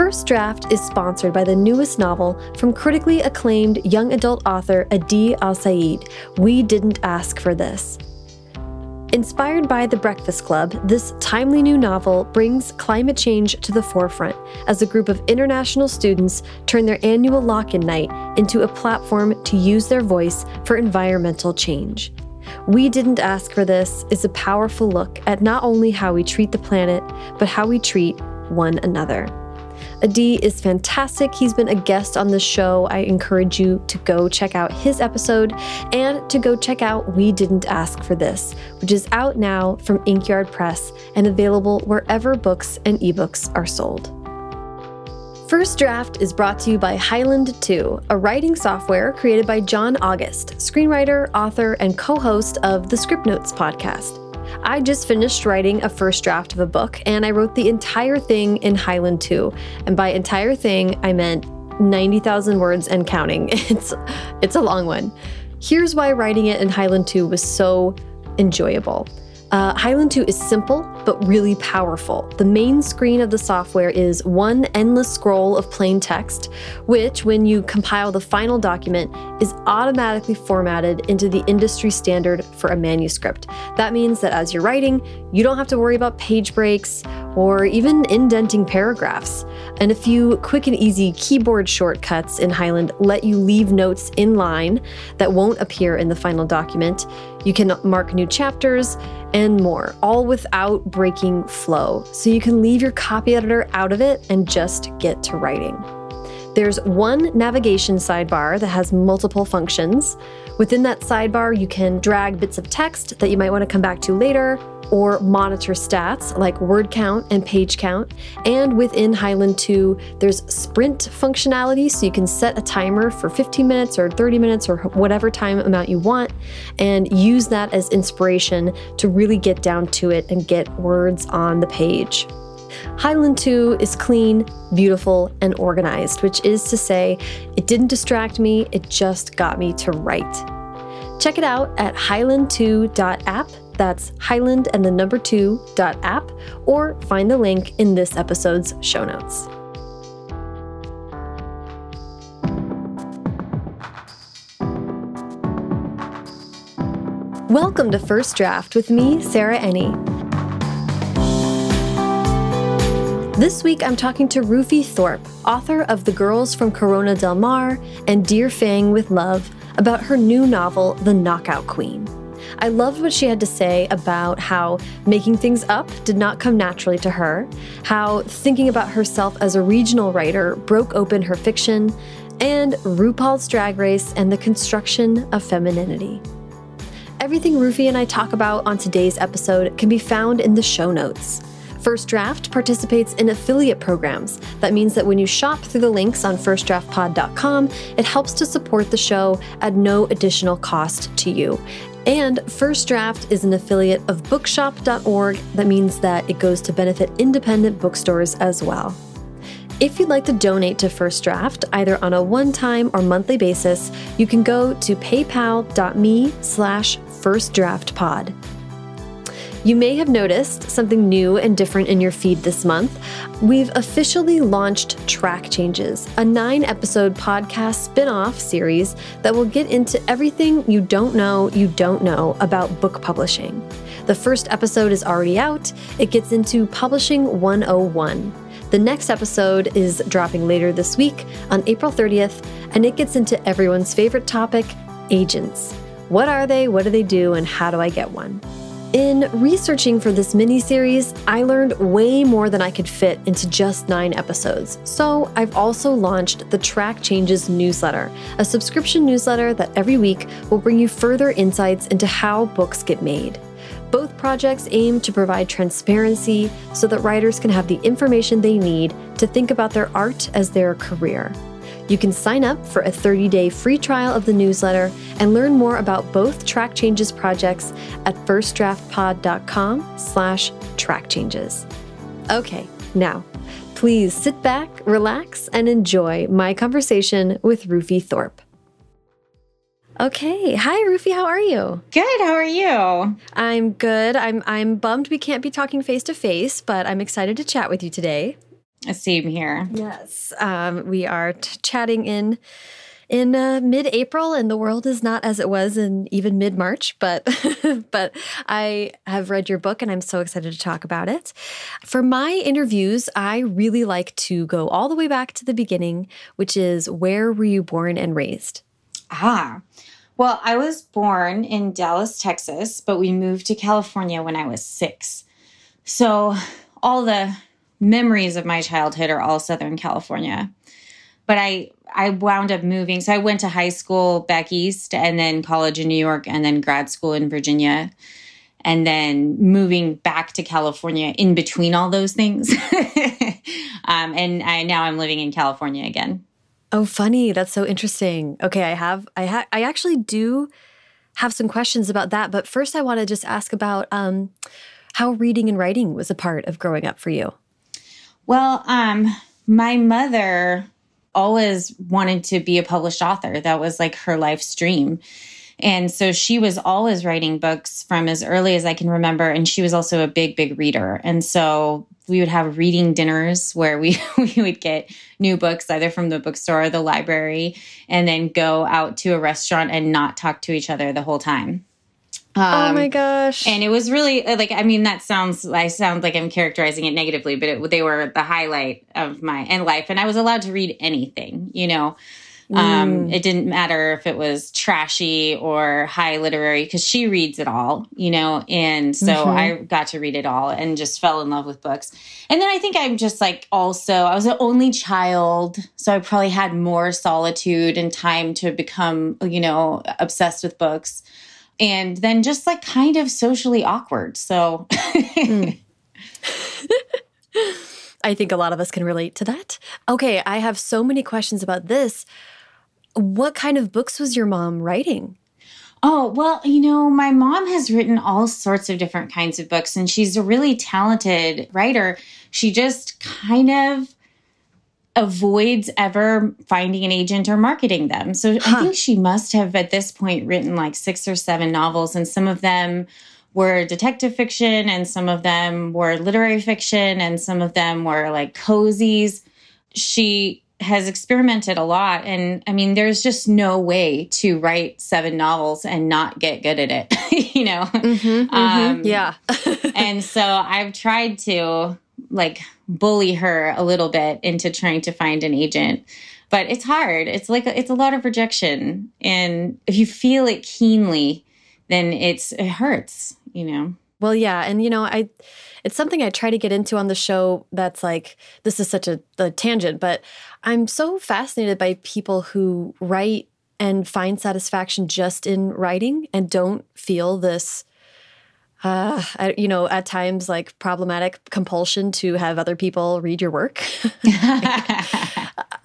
First Draft is sponsored by the newest novel from critically acclaimed young adult author Adi Alsaid, We Didn't Ask for This. Inspired by The Breakfast Club, this timely new novel brings climate change to the forefront as a group of international students turn their annual lock in night into a platform to use their voice for environmental change. We Didn't Ask for This is a powerful look at not only how we treat the planet, but how we treat one another. Adi is fantastic. He's been a guest on the show. I encourage you to go check out his episode and to go check out We Didn't Ask for This, which is out now from Inkyard Press and available wherever books and ebooks are sold. First Draft is brought to you by Highland 2, a writing software created by John August, screenwriter, author, and co host of the Scriptnotes podcast. I just finished writing a first draft of a book, and I wrote the entire thing in Highland 2. And by entire thing, I meant 90,000 words and counting. It's, it's a long one. Here's why writing it in Highland 2 was so enjoyable. Uh, Highland 2 is simple, but really powerful. The main screen of the software is one endless scroll of plain text, which, when you compile the final document, is automatically formatted into the industry standard for a manuscript. That means that as you're writing, you don't have to worry about page breaks or even indenting paragraphs. And a few quick and easy keyboard shortcuts in Highland let you leave notes in line that won't appear in the final document. You can mark new chapters and more, all without breaking flow. So you can leave your copy editor out of it and just get to writing. There's one navigation sidebar that has multiple functions. Within that sidebar, you can drag bits of text that you might want to come back to later, or monitor stats like word count and page count. And within Highland 2, there's sprint functionality, so you can set a timer for 15 minutes or 30 minutes or whatever time amount you want, and use that as inspiration to really get down to it and get words on the page. Highland 2 is clean, beautiful, and organized, which is to say, it didn't distract me, it just got me to write. Check it out at highland2.app. That's Highland and the number 2.app, or find the link in this episode's show notes. Welcome to First Draft with me, Sarah Enni. This week, I'm talking to Rufi Thorpe, author of The Girls from Corona del Mar and Dear Fang with Love, about her new novel, The Knockout Queen. I loved what she had to say about how making things up did not come naturally to her, how thinking about herself as a regional writer broke open her fiction, and RuPaul's Drag Race and the construction of femininity. Everything Rufi and I talk about on today's episode can be found in the show notes. First Draft participates in affiliate programs. That means that when you shop through the links on firstdraftpod.com, it helps to support the show at no additional cost to you. And First Draft is an affiliate of bookshop.org. That means that it goes to benefit independent bookstores as well. If you'd like to donate to First Draft, either on a one-time or monthly basis, you can go to paypal.me slash firstdraftpod. You may have noticed something new and different in your feed this month. We've officially launched Track Changes, a nine episode podcast spin off series that will get into everything you don't know you don't know about book publishing. The first episode is already out, it gets into Publishing 101. The next episode is dropping later this week on April 30th, and it gets into everyone's favorite topic agents. What are they? What do they do? And how do I get one? In researching for this mini series, I learned way more than I could fit into just nine episodes. So, I've also launched the Track Changes newsletter, a subscription newsletter that every week will bring you further insights into how books get made. Both projects aim to provide transparency so that writers can have the information they need to think about their art as their career. You can sign up for a 30-day free trial of the newsletter and learn more about both Track Changes projects at firstdraftpod.com slash track changes. Okay, now, please sit back, relax, and enjoy my conversation with Rufi Thorpe. Okay. Hi, Rufi. How are you? Good. How are you? I'm good. I'm I'm bummed we can't be talking face to face, but I'm excited to chat with you today. Same here. Yes. Um, we are t- chatting in in uh, mid-April, and the world is not as it was in even mid-March. But but I have read your book, and I'm so excited to talk about it. For my interviews, I really like to go all the way back to the beginning, which is where were you born and raised? Ah. Well, I was born in Dallas, Texas, but we moved to California when I was six. So all the memories of my childhood are all Southern California. But I I wound up moving. So I went to high school back east and then college in New York and then grad school in Virginia. And then moving back to California in between all those things. um, and I, now I'm living in California again. Oh, funny. That's so interesting. Okay, I have I ha- I actually do have some questions about that, but first I want to just ask about um, how reading and writing was a part of growing up for you. Well, um, my mother always wanted to be a published author. That was like her life's dream. And so she was always writing books from as early as I can remember. And she was also a big, big reader. And so we would have reading dinners where we, we would get new books either from the bookstore or the library and then go out to a restaurant and not talk to each other the whole time. Um, oh my gosh. And it was really uh, like, I mean, that sounds, I sound like I'm characterizing it negatively, but it, they were the highlight of my and life. And I was allowed to read anything, you know. Um, mm. It didn't matter if it was trashy or high literary because she reads it all, you know. And so mm-hmm. I got to read it all and just fell in love with books. And then I think I'm just like also, I was an only child. So I probably had more solitude and time to become, you know, obsessed with books and then just like kind of socially awkward. So mm. I think a lot of us can relate to that. Okay, I have so many questions about this. What kind of books was your mom writing? Oh, well, you know, my mom has written all sorts of different kinds of books, and she's a really talented writer. She just kind of avoids ever finding an agent or marketing them. So huh. I think she must have at this point written like six or seven novels, and some of them were detective fiction, and some of them were literary fiction, and some of them were like cozies. She has experimented a lot. And I mean, there's just no way to write seven novels and not get good at it, you know? Mm-hmm, mm-hmm. Um, yeah. and so I've tried to like bully her a little bit into trying to find an agent. But it's hard. It's like it's a lot of rejection. And if you feel it keenly then it's it hurts you know? Well yeah. And you know i it's something i try to get into on the show that's like this is such a, a tangent but i'm so fascinated by people who write and find satisfaction just in writing and don't feel this uh, you know, at times like problematic compulsion to have other people read your work.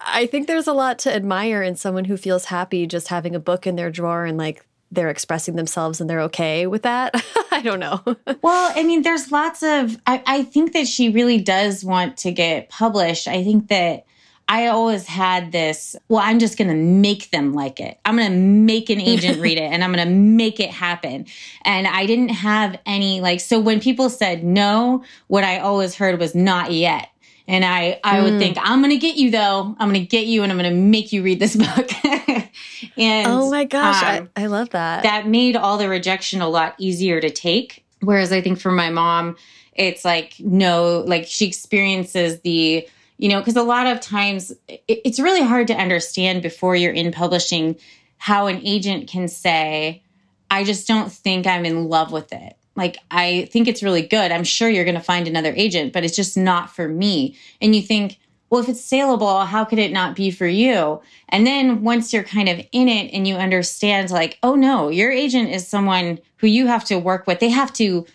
I think there's a lot to admire in someone who feels happy just having a book in their drawer and like they're expressing themselves and they're okay with that. I don't know. well, I mean, there's lots of, I, I think that she really does want to get published. I think that I always had this, well, I'm just going to make them like it. I'm going to make an agent read it and I'm going to make it happen. And I didn't have any like, so when people said no, what I always heard was not yet. And I, I mm. would think, I'm going to get you though. I'm going to get you and I'm going to make you read this book. and oh my gosh, um, I, I love that. That made all the rejection a lot easier to take. Whereas I think for my mom, it's like, no, like she experiences the, you know, because a lot of times it, it's really hard to understand before you're in publishing how an agent can say, I just don't think I'm in love with it. Like, I think it's really good. I'm sure you're going to find another agent, but it's just not for me. And you think, well, if it's saleable, how could it not be for you? And then once you're kind of in it and you understand, like, oh no, your agent is someone who you have to work with, they have to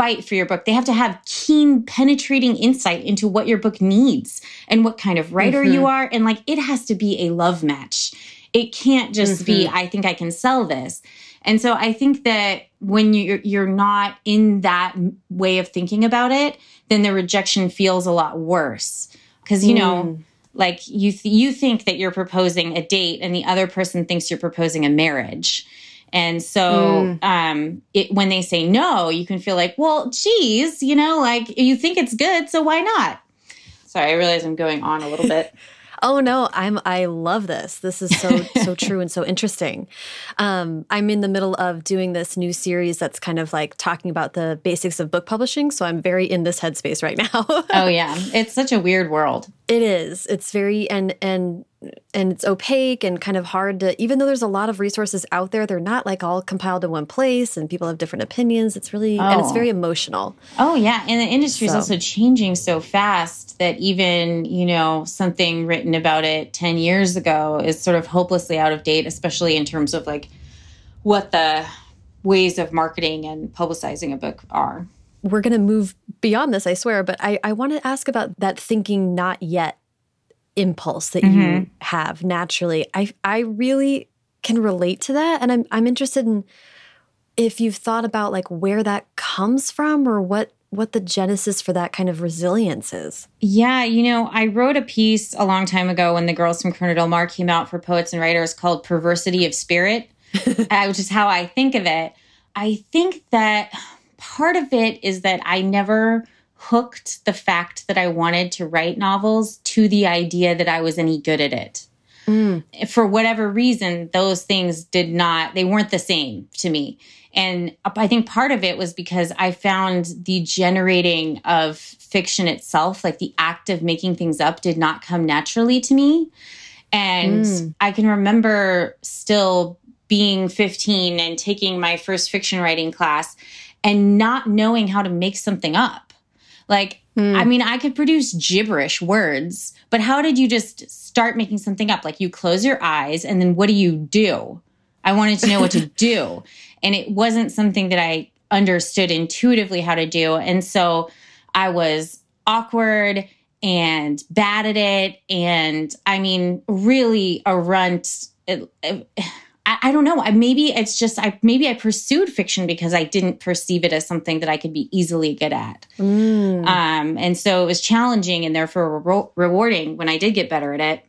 fight for your book. They have to have keen, penetrating insight into what your book needs and what kind of writer mm-hmm. you are. And like, it has to be a love match. It can't just mm-hmm. be, I think I can sell this. And so I think that when you're, you're not in that way of thinking about it, then the rejection feels a lot worse. Cause you mm. know, like you, th- you think that you're proposing a date and the other person thinks you're proposing a marriage. And so mm. um, it, when they say no, you can feel like, well, geez, you know, like you think it's good, so why not? Sorry, I realize I'm going on a little bit. Oh no, I'm I love this. This is so so true and so interesting. Um, I'm in the middle of doing this new series that's kind of like talking about the basics of book publishing, so I'm very in this headspace right now. oh yeah, it's such a weird world. It is. It's very and and and it's opaque and kind of hard to even though there's a lot of resources out there they're not like all compiled in one place and people have different opinions it's really oh. and it's very oh. emotional oh yeah and the industry so. is also changing so fast that even you know something written about it 10 years ago is sort of hopelessly out of date especially in terms of like what the ways of marketing and publicizing a book are we're going to move beyond this i swear but i, I want to ask about that thinking not yet impulse that mm-hmm. you have naturally. I I really can relate to that and I'm I'm interested in if you've thought about like where that comes from or what what the genesis for that kind of resilience is. Yeah, you know, I wrote a piece a long time ago when the Girls from Corona Del Mar came out for poets and writers called Perversity of Spirit, uh, which is how I think of it. I think that part of it is that I never hooked the fact that I wanted to write novels to the idea that I was any good at it. Mm. For whatever reason, those things did not, they weren't the same to me. And I think part of it was because I found the generating of fiction itself, like the act of making things up, did not come naturally to me. And mm. I can remember still being 15 and taking my first fiction writing class and not knowing how to make something up. Like, mm. I mean, I could produce gibberish words, but how did you just start making something up? Like, you close your eyes and then what do you do? I wanted to know what to do. And it wasn't something that I understood intuitively how to do. And so I was awkward and bad at it. And I mean, really a runt. It, it, I, I don't know. I, maybe it's just I maybe I pursued fiction because I didn't perceive it as something that I could be easily good at. Mm. Um, and so it was challenging and therefore re- rewarding when I did get better at it.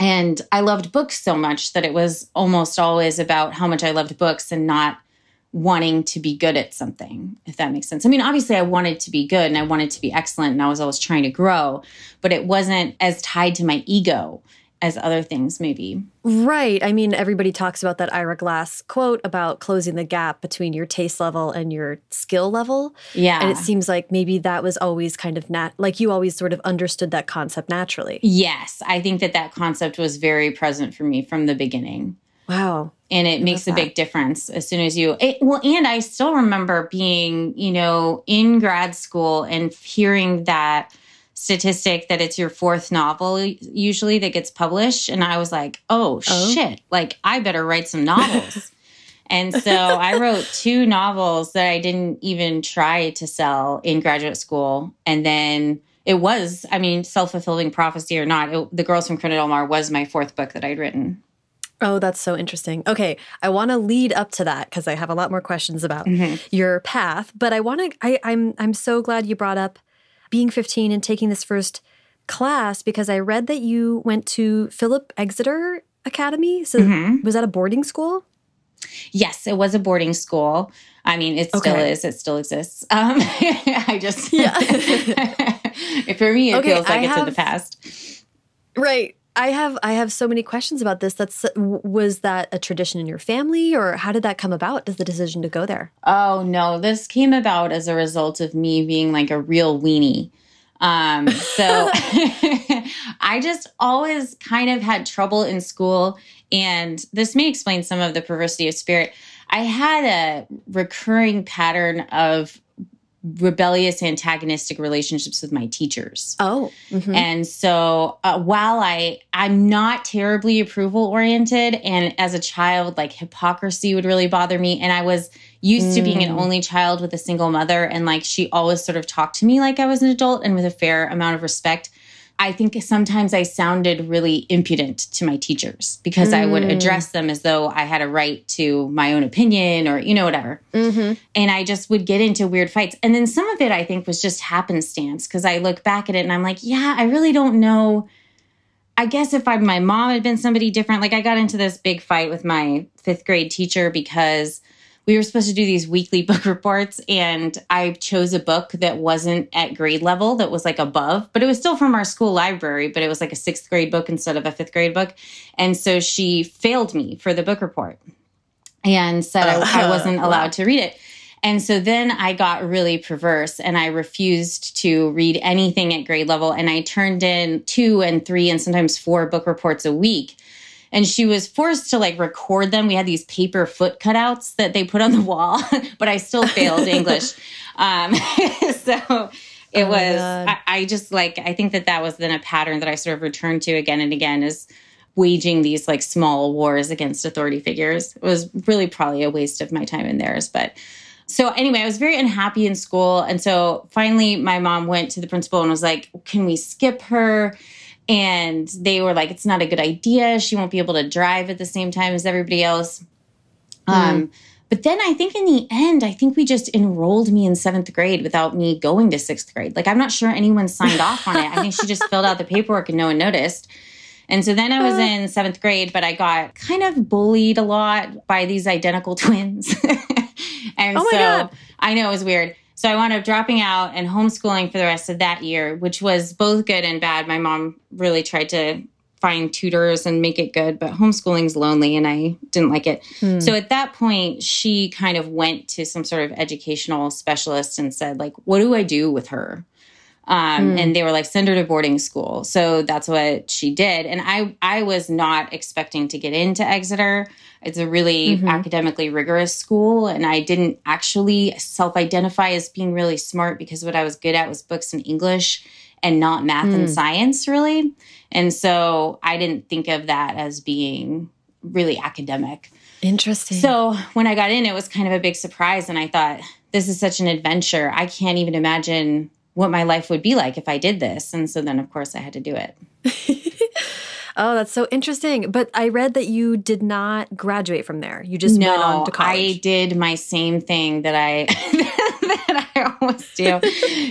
And I loved books so much that it was almost always about how much I loved books and not wanting to be good at something, if that makes sense. I mean, obviously, I wanted to be good and I wanted to be excellent and I was always trying to grow, but it wasn't as tied to my ego as other things maybe. Right. I mean, everybody talks about that Ira Glass quote about closing the gap between your taste level and your skill level. Yeah. And it seems like maybe that was always kind of nat like you always sort of understood that concept naturally. Yes. I think that that concept was very present for me from the beginning. Wow. And it I makes a big difference as soon as you, it, well, and I still remember being, you know, in grad school and hearing that statistic that it's your fourth novel usually that gets published. And I was like, oh, oh. shit, like I better write some novels. and so I wrote two novels that I didn't even try to sell in graduate school. And then it was, I mean, self fulfilling prophecy or not, it, The Girls from Del Mar was my fourth book that I'd written. Oh, that's so interesting. Okay, I want to lead up to that because I have a lot more questions about mm-hmm. your path. But I want to. I, I'm I'm so glad you brought up being 15 and taking this first class because I read that you went to Philip Exeter Academy. So mm-hmm. was that a boarding school? Yes, it was a boarding school. I mean, it okay. still is. It still exists. Um, I just, yeah. for me, it okay, feels like I it's have, in the past. Right. I have I have so many questions about this. That's was that a tradition in your family, or how did that come about? Does the decision to go there? Oh no, this came about as a result of me being like a real weenie. Um, so I just always kind of had trouble in school, and this may explain some of the perversity of spirit. I had a recurring pattern of rebellious antagonistic relationships with my teachers oh mm-hmm. and so uh, while i i'm not terribly approval oriented and as a child like hypocrisy would really bother me and i was used mm. to being an mm. only child with a single mother and like she always sort of talked to me like i was an adult and with a fair amount of respect I think sometimes I sounded really impudent to my teachers because mm. I would mm. address them as though I had a right to my own opinion or, you know, whatever. Mm-hmm. And I just would get into weird fights. And then some of it I think was just happenstance because I look back at it and I'm like, yeah, I really don't know. I guess if I, my mom had been somebody different, like I got into this big fight with my fifth grade teacher because we were supposed to do these weekly book reports and I chose a book that wasn't at grade level that was like above, but it was still from our school library, but it was like a 6th grade book instead of a 5th grade book. And so she failed me for the book report and said uh, I, I, wasn't allowed to read it. And so then I got really perverse and I refused to read anything at grade level. And I turned in two and three and sometimes four book reports a week and she was forced to like record them. We had these paper foot cutouts that they put on the wall, but I still failed English. Um, so it oh was, I, I, just like, I think that that was then a pattern that I sort of returned to again and again is waging these like small wars against authority figures. It was really probably a waste of my time and theirs. But so anyway, I was very unhappy in school. And so finally, my mom went to the principal and was like, can we skip her? And they were like it's not a good idea she won't be able to drive at the same time as everybody else mm. um, but then i think in the end i think we just enrolled me in seventh grade without me going to sixth grade like i'm not sure anyone signed off on it i think she just filled out the paperwork and no one noticed and so then I was uh. in seventh grade, but I got kind of bullied a lot by these identical twins. and oh so God. I know it was weird. So I wound up dropping out and homeschooling for the rest of that year, which was both good and bad. My mom really tried to find tutors and make it good, but homeschooling's lonely and I didn't like it. Hmm. So at that point, she kind of went to some sort of educational specialist and said, like, what do I do with her? Um, mm. and they were like send her to boarding school so that's what she did and i i was not expecting to get into exeter it's a really mm-hmm. academically rigorous school and i didn't actually self-identify as being really smart because what i was good at was books and english and not math mm. and science really and so i didn't think of that as being really academic interesting so when i got in it was kind of a big surprise and i thought this is such an adventure i can't even imagine what my life would be like if I did this. And so then, of course, I had to do it. oh, that's so interesting. But I read that you did not graduate from there. You just no, went on to college. I did my same thing that I that I always do,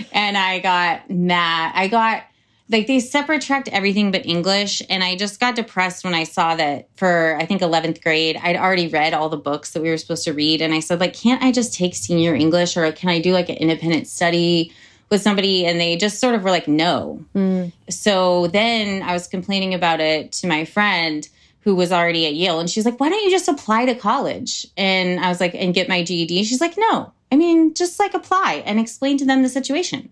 and I got mad. I got like they separate tracked everything but English. And I just got depressed when I saw that for I think 11th grade, I'd already read all the books that we were supposed to read. And I said, like, can't I just take senior English or can I do like an independent study with somebody and they just sort of were like, no. Mm. So then I was complaining about it to my friend who was already at Yale. And she's like, why don't you just apply to college? And I was like, and get my GED. And she's like, no, I mean, just like apply and explain to them the situation.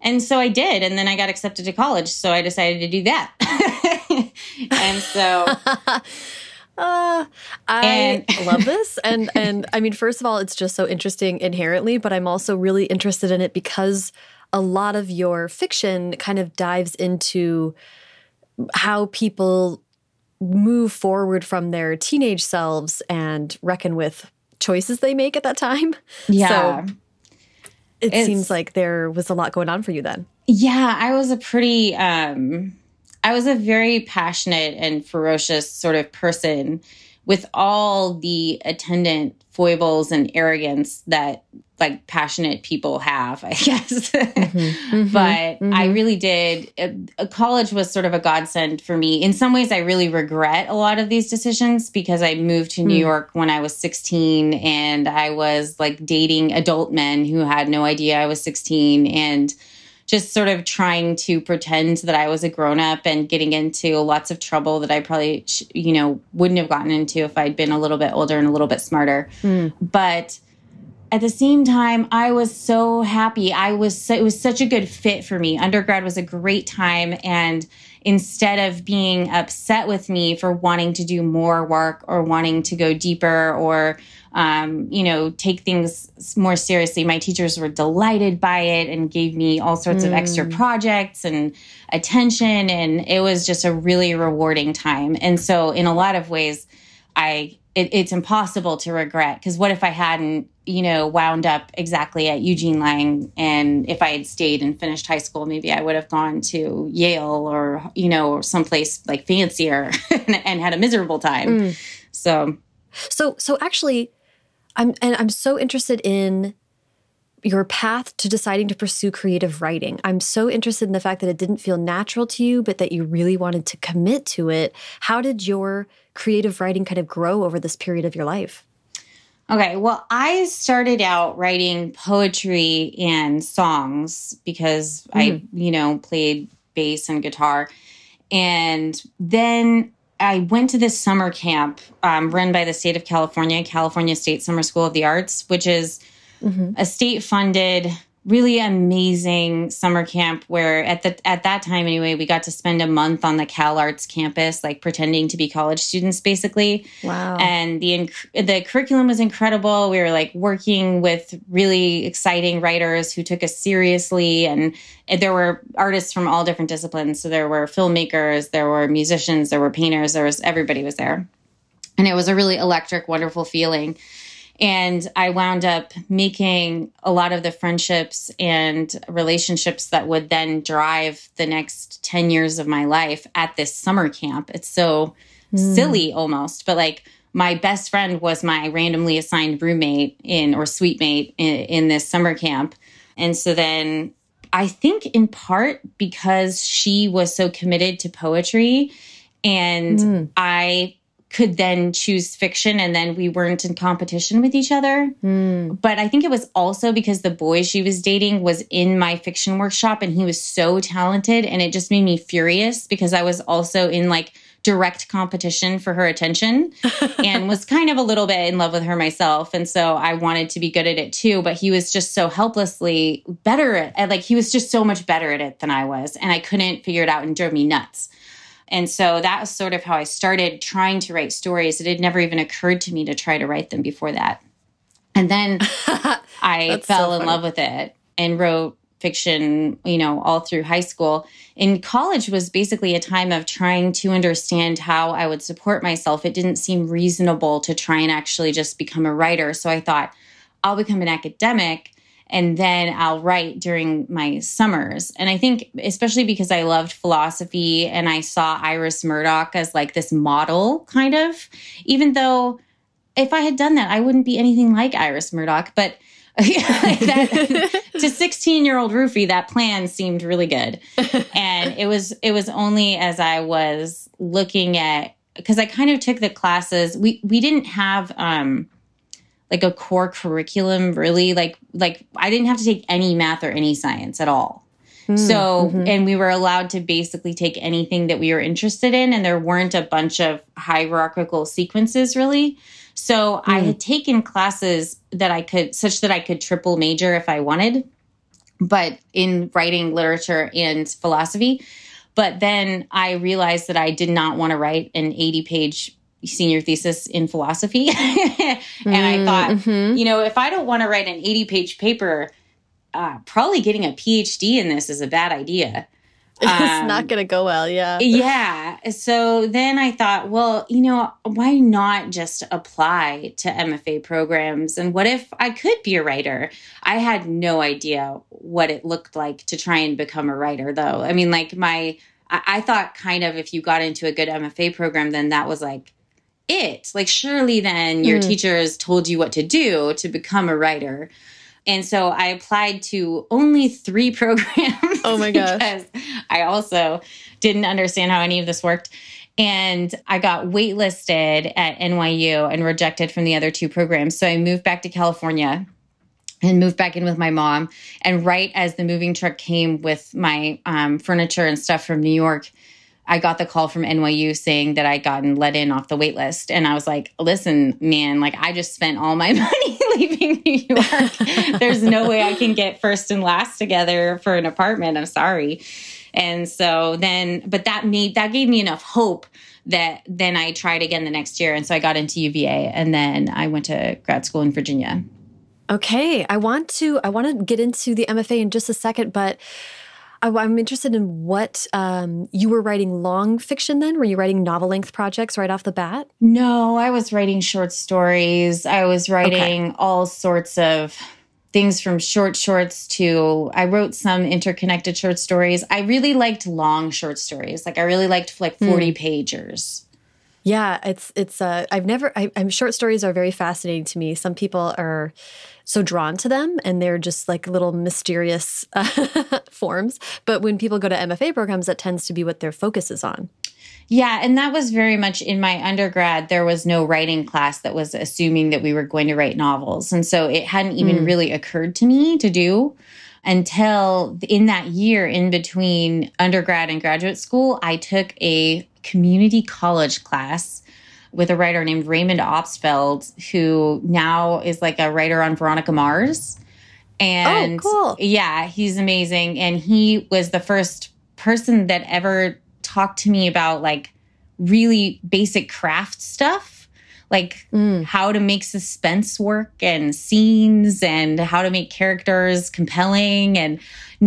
And so I did. And then I got accepted to college. So I decided to do that. and so. Uh, I and- love this, and and I mean, first of all, it's just so interesting inherently, but I'm also really interested in it because a lot of your fiction kind of dives into how people move forward from their teenage selves and reckon with choices they make at that time. Yeah. So it it's, seems like there was a lot going on for you then. Yeah, I was a pretty um I was a very passionate and ferocious sort of person with all the attendant foibles and arrogance that like passionate people have, I guess. Mm-hmm, mm-hmm, but mm-hmm. I really did. A, a college was sort of a godsend for me. In some ways, I really regret a lot of these decisions because I moved to New mm. York when I was 16 and I was like dating adult men who had no idea I was 16. And just sort of trying to pretend that I was a grown up and getting into lots of trouble that I probably, you know, wouldn't have gotten into if I'd been a little bit older and a little bit smarter. Mm. But at the same time, I was so happy. I was, so, it was such a good fit for me. Undergrad was a great time. And instead of being upset with me for wanting to do more work or wanting to go deeper or um, you know, take things more seriously. My teachers were delighted by it and gave me all sorts mm. of extra hmm. projects and attention. And it was just a really rewarding time. And so, in a lot of ways, I it, it's impossible to regret because what if I hadn't, you know, wound up exactly at Eugene Lang, and if I had stayed and finished high school, maybe I would have gone to Yale or you know, someplace like fancier and, and, had a miserable time. Mm. So, so, so actually, I'm and I'm so interested in your path to deciding to pursue creative writing. I'm so interested in the fact that it didn't feel natural to you, but that you really wanted to commit to it. How did your creative writing kind of grow over this period of your life? Okay, well, I started out writing poetry and songs because mm. I, you know, played bass and guitar. And then I went to this summer camp um, run by the state of California, California State Summer School of the Arts, which is mm-hmm. a state funded really amazing summer camp where at the at that time anyway we got to spend a month on the CalArts campus like pretending to be college students basically. Wow. And the the curriculum was incredible. We were like working with really exciting writers who took us seriously. And, and there were artists from all different disciplines. So there were filmmakers there were musicians there were painters there was everybody was there. And it was a really electric wonderful feeling and I wound up making a lot of the friendships and relationships that would then drive the next 10 years of my life at this summer camp. It's so mm. silly almost, but like my best friend was my randomly assigned roommate in or suite mate in, in this summer camp. And so then I think in part because she was so committed to poetry and mm. I could then choose fiction and then we weren't in competition with each other. Mm. But I think it was also because the boy she was dating was in my fiction workshop and he was so talented and it just made me furious because I was also in like direct competition for her attention and was kind of a little bit in love with her myself and so I wanted to be good at it too but he was just so helplessly better at like he was just so much better at it than I was and I couldn't figure it out and drove me nuts. And so that was sort of how I started trying to write stories. It had never even occurred to me to try to write them before that. And then I fell so in love with it and wrote fiction, you know, all through high school. In college was basically a time of trying to understand how I would support myself. It didn't seem reasonable to try and actually just become a writer. So I thought, I'll become an academic and then I'll write during my summers. And I think, especially because I loved philosophy and I saw Iris Murdoch as like this model, kind of, even though if I had done that, I wouldn't be anything like Iris Murdoch. But that, to 16 year old Rufi, that plan seemed really good. And it was, it was only as I was looking at, because I kind of took the classes, we, we didn't have, um, like a core curriculum really like like I didn't have to take any math or any science at all. Mm, so, mm-hmm. and we were allowed to basically take anything that we were interested in, and there weren't a bunch of hierarchical sequences really. So, mm. I had taken classes that I could, such that I could triple major if I wanted, but in writing, literature, and philosophy. But then I realized that I did not want to write an 80 page senior thesis in philosophy. and mm, I thought, mm-hmm. you know, if I don't want to write an 80 page paper, uh, probably getting a PhD in this is a bad idea. Um, it's not going to go well. Yeah. Yeah. So then I thought, well, you know, why not just apply to MFA programs? And what if I could be a writer? I had no idea what it looked like to try and become a writer, though. I mean, like, my, I, I thought kind of if you got into a good MFA program, then that was like it. Like, surely then your mm. teachers told you what to do to become a writer. And so I applied to only three programs. Oh my gosh. Because I also didn't understand how any of this worked. And I got waitlisted at NYU and rejected from the other two programs. So I moved back to California and moved back in with my mom. And right as the moving truck came with my um, furniture and stuff from New York, I got the call from NYU saying that I gotten let in off the wait list. And I was like, listen, man, like I just spent all my money leaving New York. There's no way I can get first and last together for an apartment. I'm sorry. And so then, but that made, that gave me enough hope that then I tried again the next year. And so I got into UVA and then I went to grad school in Virginia. Okay. I want to, I want to get into the MFA in just a second, but I'm interested in what um, you were writing long fiction then? Were you writing novel length projects right off the bat? No, I was writing short stories. I was writing okay. all sorts of things from short shorts to I wrote some interconnected short stories. I really liked long short stories. Like I really liked like 40 mm. pagers. Yeah, it's it's uh I've never I, I'm short stories are very fascinating to me. Some people are so drawn to them and they're just like little mysterious uh, forms. But when people go to MFA programs, that tends to be what their focus is on. Yeah, and that was very much in my undergrad. There was no writing class that was assuming that we were going to write novels. And so it hadn't even mm. really occurred to me to do until in that year in between undergrad and graduate school, I took a community college class with a writer named Raymond Obstfeld, who now is like a writer on Veronica Mars. And oh, cool. yeah, he's amazing. And he was the first person that ever talked to me about like really basic craft stuff, like mm. how to make suspense work and scenes and how to make characters compelling. And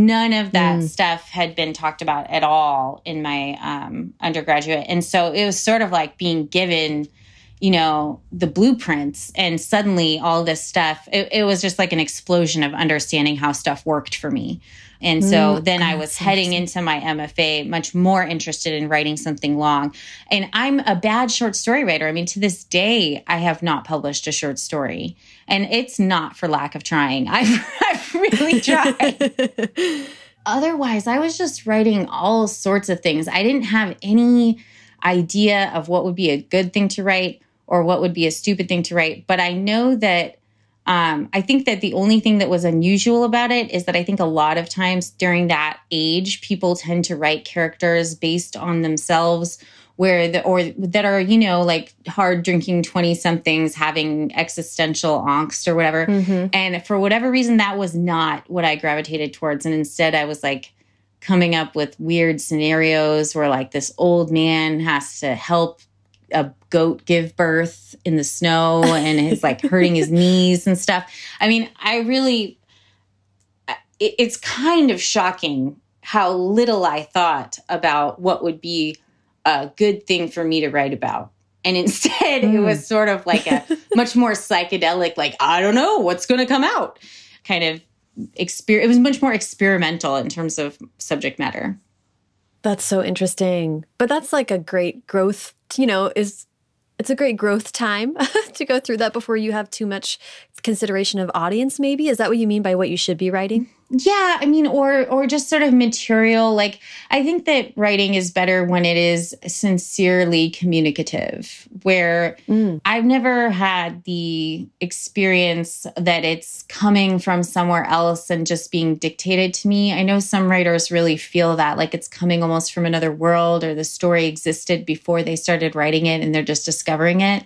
none of that mm. stuff had been talked about at all in my um, undergraduate. And so it was sort of like being given you know the blueprints and suddenly all this stuff it, it was just like an explosion of understanding how stuff worked for me and so mm, then I was heading into my MFA much more interested in writing something long. And I'm a bad short story writer. I mean, to this day, I have not published a short story. And it's not for lack of trying. I've, I've really tried. Otherwise, I was just writing all sorts of things. I didn't have any idea of what would be a good thing to write or what would be a stupid thing to write. But I know that um, I think that the only thing that was unusual about it is that I think a lot of times during that age, people tend to write characters based on themselves where the or that are you know like hard drinking 20 somethings having existential angst or whatever mm-hmm. and for whatever reason that was not what i gravitated towards and instead i was like coming up with weird scenarios where like this old man has to help a goat give birth in the snow and is like hurting his knees and stuff. I mean, I really, it, it's kind of shocking how little I thought about what would be a good thing for me to write about. And instead, mm. it was sort of like a much more psychedelic, like, I don't know what's going to come out kind of experience. It was much more experimental in terms of subject matter. That's so interesting. But that's like a great growth, you know, is it's a great growth time to go through that before you have too much consideration of audience maybe is that what you mean by what you should be writing yeah i mean or or just sort of material like i think that writing is better when it is sincerely communicative where mm. i've never had the experience that it's coming from somewhere else and just being dictated to me i know some writers really feel that like it's coming almost from another world or the story existed before they started writing it and they're just discovering it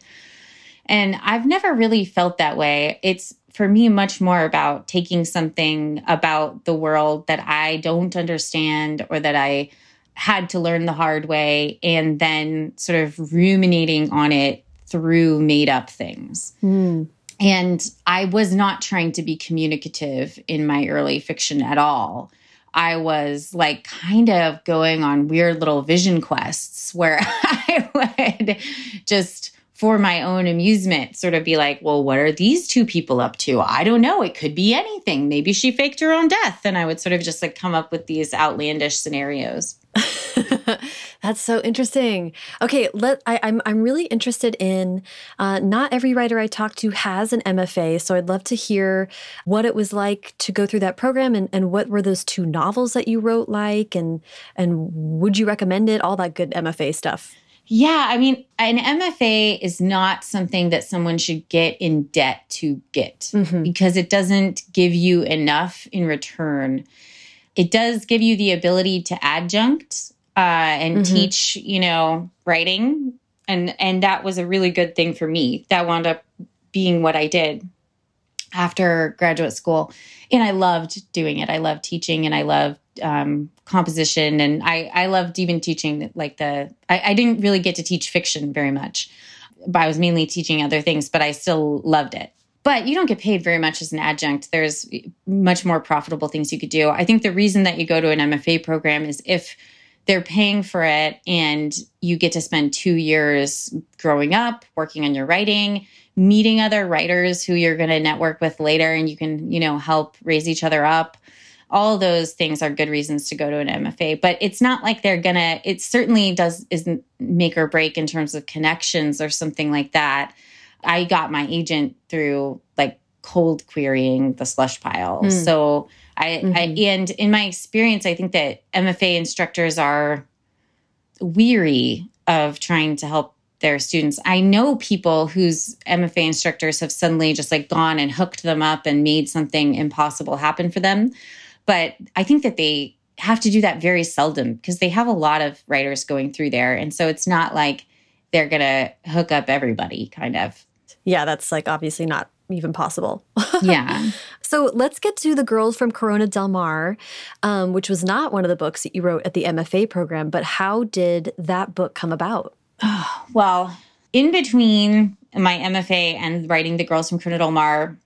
and I've never really felt that way. It's for me much more about taking something about the world that I don't understand or that I had to learn the hard way and then sort of ruminating on it through made up things. Mm. And I was not trying to be communicative in my early fiction at all. I was like kind of going on weird little vision quests where I would just for my own amusement, sort of be like, well, what are these two people up to? I don't know. It could be anything. Maybe she faked her own death. And I would sort of just like come up with these outlandish scenarios. That's so interesting. Okay, let I, am I'm, I'm really interested in. Uh, not every writer I talk to has an MFA, so I'd love to hear what it was like to go through that program, and, and what were those two novels that you wrote like, and and would you recommend it? All that good MFA stuff. Yeah, I mean, an MFA is not something that someone should get in debt to get mm-hmm. because it doesn't give you enough in return. It does give you the ability to adjunct uh, and mm-hmm. teach, you know, writing, and and that was a really good thing for me. That wound up being what I did after graduate school, and I loved doing it. I loved teaching, and I loved um, composition. And I, I loved even teaching like the I, I didn't really get to teach fiction very much. But i was mainly teaching other things but i still loved it. But you don't get paid very much as an adjunct. There's much more profitable things you could do. I think the reason that you go to an mfa program is if they're paying for it and you get to spend two years growing up working on your writing meeting other writers who you're going to network with later and you can you know help raise each other up all those things are good reasons to go to an MFA. But it's not like they're gonna. It certainly does isn't make or break in terms of connections or something like that. I got my agent through like cold querying the slush pile. Mm. So I, mm-hmm. I and in my experience, I think that MFA instructors are weary of trying to help their students. I know people whose MFA instructors have suddenly just like gone and hooked them up and made something impossible happen for them. But I think that they have to do that very seldom because they have a lot of writers going through there. And so it's not like they're going to hook up everybody, kind of. Yeah, that's like obviously not even possible. yeah. So let's get to The Girls from Corona Del Mar, um, which was not one of the books that you wrote at the MFA program, but how did that book come about? well, in between my MFA and writing The Girls from Corona Del Mar,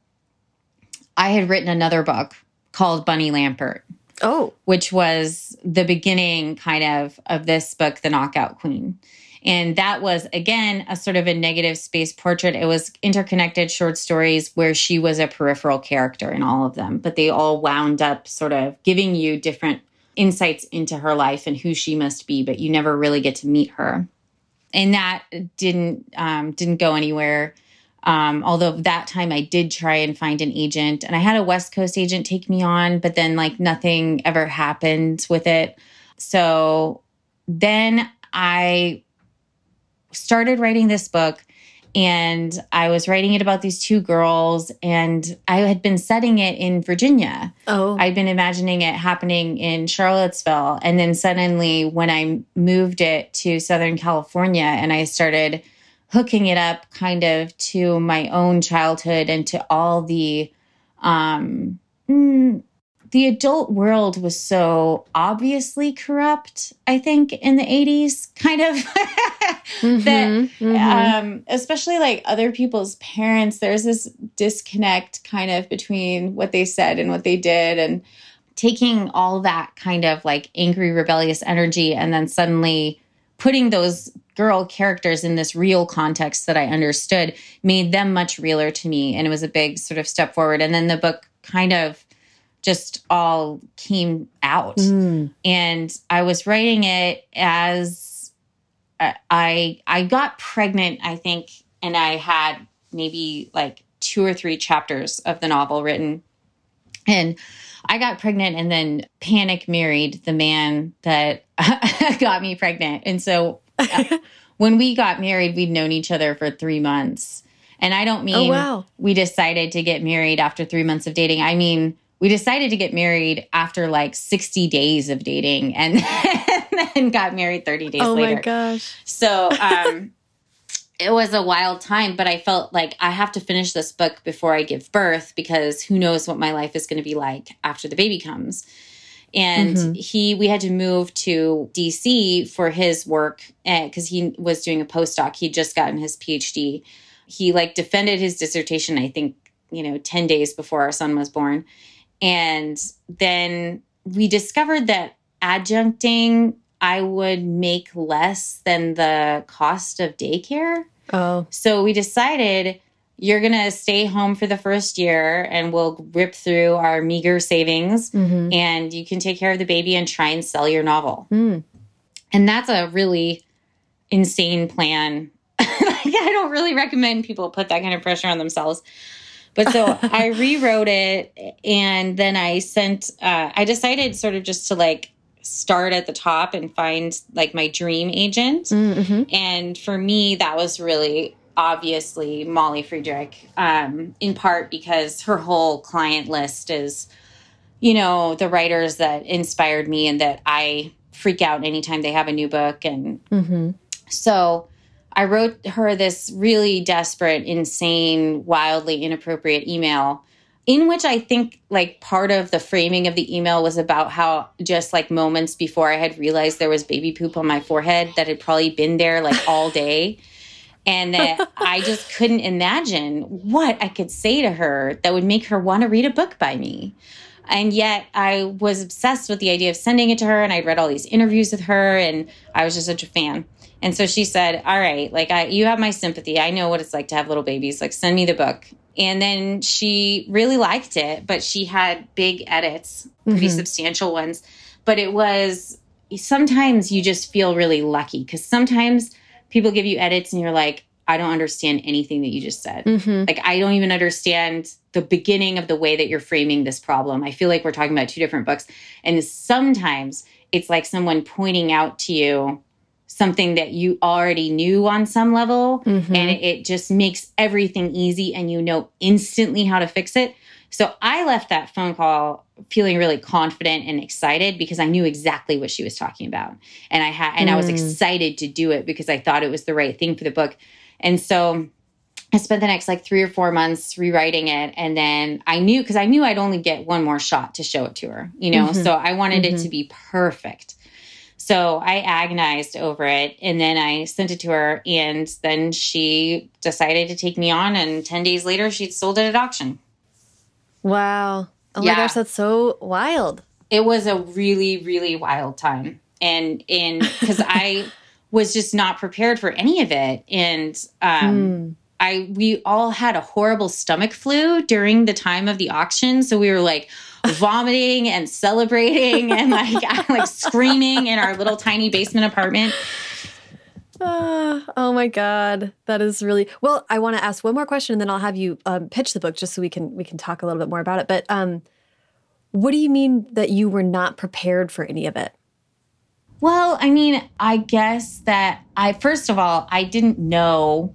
I had written another book called Bunny Lampert. Oh. Which was the beginning kind of of this book, The Knockout Queen. And that was, again, a sort of a negative space portrait. It was interconnected short stories where she was a peripheral character in all of them, but they all wound up sort of giving you different insights into her life and who she must be, but you never really get to meet her. And that didn't um, didn't go anywhere. Um, although that time I did try and find an agent, and I had a West Coast agent take me on, but then like nothing ever happened with it. So then I started writing this book and I was writing it about these two girls, and I had been setting it in Virginia. Oh, I'd been imagining it happening in Charlottesville, and then suddenly, when I moved it to Southern California, and I started hooking it up kind of to my own childhood and to all the um, mm, the adult world was so obviously corrupt, I think, in the 80s, kind of. mm-hmm, that, mm-hmm. Um, especially like other people's parents, there's this disconnect kind of between what they said and what they did. And taking all that kind of like angry, rebellious energy and then suddenly putting those girl characters in this real context that I understood made them much realer to me. And it was a big sort of step forward. And then the book kind of just all came out. Mm. And I was writing it as uh, I I got pregnant, I think, and I had maybe like two or three chapters of the novel written. And I got pregnant and then panic married the man that got me pregnant. And so when we got married, we'd known each other for three months. And I don't oh, mean oh, wow. we decided to get married after three months of dating. I mean, we decided to get married after like 60 days of dating and, then got married 30 days oh later. Oh my gosh. So um, it was a wild time, but I felt like I have to finish this book before I give birth because who knows what my life is going to be like after the baby comes. And mm-hmm. he, we had to move to DC for his work because eh, he was doing a postdoc. He'd just gotten his PhD. He like defended his dissertation, I think, you know, 10 days before our son was born and then we discovered that adjuncting, I would make less than the cost of daycare. Oh. So we decided you're going to stay home for the first year and we'll rip through our meager savings mm-hmm. and you can take care of the baby and try and sell your novel. Mm. And that's a really insane plan. I don't really recommend people put that kind of pressure on themselves. But so I rewrote it and then I sent, uh, I decided sort of just to like start at the top and find like my dream agent. Mm-hmm. And for me, that was really obviously Molly Friedrich, um, in part because her whole client list is, you know, the writers that inspired me and that I freak out anytime they have a new book. And mm-hmm. so I wrote her this really desperate, insane, wildly inappropriate email in which I think like part of the framing of the email was about how just like moments before I had realized there was baby poop on my forehead that had probably been there like all day. and that I just couldn't imagine what I could say to her that would make her want to read a book by me. And yet I was obsessed with the idea of sending it to her and I'd read all these interviews with her and I was just such a fan. And so she said, "All right, like I you have my sympathy. I know what it's like to have little babies. Like send me the book." And then she really liked it, but she had big edits, pretty mm-hmm. substantial ones. But it was sometimes you just feel really lucky because sometimes people give you edits and you're like, I don't understand anything that you just said. Mm-hmm. Like, I don't even understand the beginning of the way that you're framing this problem. I feel like we're talking about two different books. And sometimes it's like someone pointing out to you something that you already knew on some level mm-hmm. and it, just makes everything easy and you know instantly how to fix it. So I left that phone call feeling really confident and excited because I knew exactly what she was talking about. And I had and mm. I was mm. excited to do it because I thought it was the right thing for the book. And so I spent the next like 3 or 4 months rewriting it and then I knew cuz I knew I'd only get one more shot to show it to her, you know. Mm-hmm. So I wanted mm-hmm. it to be perfect. So I agonized over it and then I sent it to her and then she decided to take me on and 10 days later she'd sold it at auction. Wow. Oh yeah. my gosh, that's so wild. It was a really really wild time. And and cuz I was just not prepared for any of it and um mm. I we all had a horrible stomach flu during the time of the auction so we were like vomiting and celebrating and like like screaming in our little tiny basement apartment. Uh, oh my god, that is really well. I want to ask one more question, and then I'll have you um, pitch the book just so we can we can talk a little bit more about it. But um, what do you mean that you were not prepared for any of it? Well, I mean, I guess that I first of all I didn't know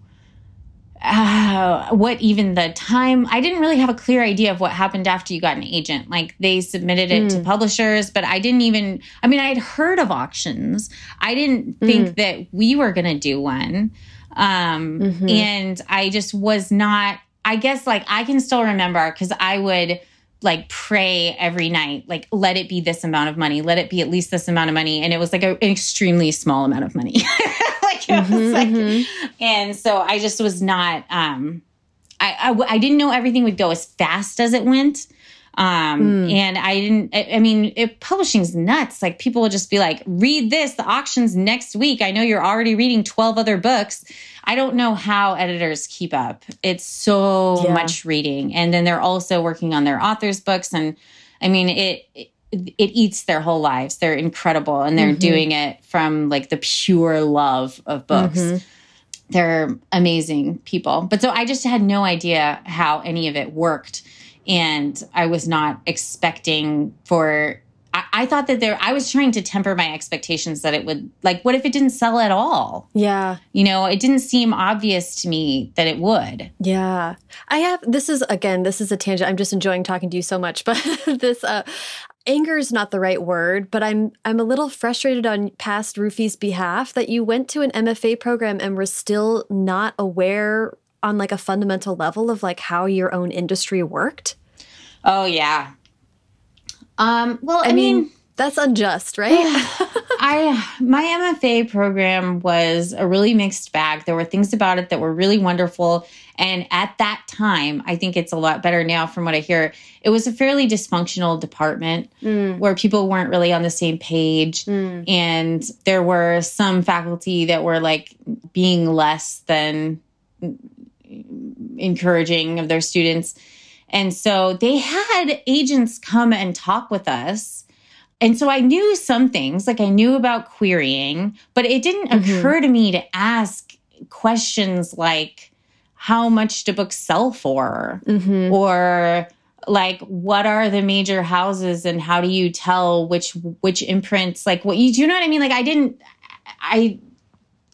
uh, what even the time i didn't really have a clear idea of what happened after you got an agent like they submitted it mm. to hmm. publishers but i didn't even i mean i had heard of auctions i didn't mm. think that we were going to do one um, mm-hmm. and i just was not i guess like i can still remember because i would like pray every night like let it be this amount of money let it be at least this amount of money. And it was like a, an extremely small amount of money. Like, mm-hmm, like mm-hmm. and so i just was not um I, I, I didn't know everything would go as fast as it went. Um mm. and i didn't i, I mean it, publishing's nuts. Like people will just be like read this the auction's next week. I know you're already reading 12 other books I don't know how editors keep up. It's so yeah. much reading. And then they're also working on their authors' books. And I mean, it, it it eats their whole lives. They're incredible and they're mm-hmm. doing it from like the pure love of books. Mm-hmm. They're amazing people. But so I just had no idea how any of it worked. And I was not expecting for I, I, thought that there I was trying to temper my expectations that it would like what if it didn't sell at all? Yeah. You know, it didn't seem obvious to me that it would. Yeah. I have this is again, this is a tangent. I'm just enjoying talking to you so much, but this uh anger is not the right word, but I'm I'm a little frustrated on past Rufi's behalf that you went to an MFA program and were still not aware on like a fundamental level of like how your own industry worked. Oh yeah. Um, well, I, I mean, mean, that's unjust, right? I my MFA program was a really mixed bag. There were things about it that were really wonderful, and at that time, I think it's a lot better now from what I hear. It was a fairly dysfunctional department mm. where people weren't really on the same page, mm. and there were some faculty that were like being less than encouraging of their students and so they had agents come and talk with us. And so I knew some things, like I knew about querying, but it didn't mm-hmm. occur to me to ask questions like, how much do books sell for? Mm-hmm. Or like what are the major houses and how do you tell which which imprints like what you do you know what i mean like i didn't i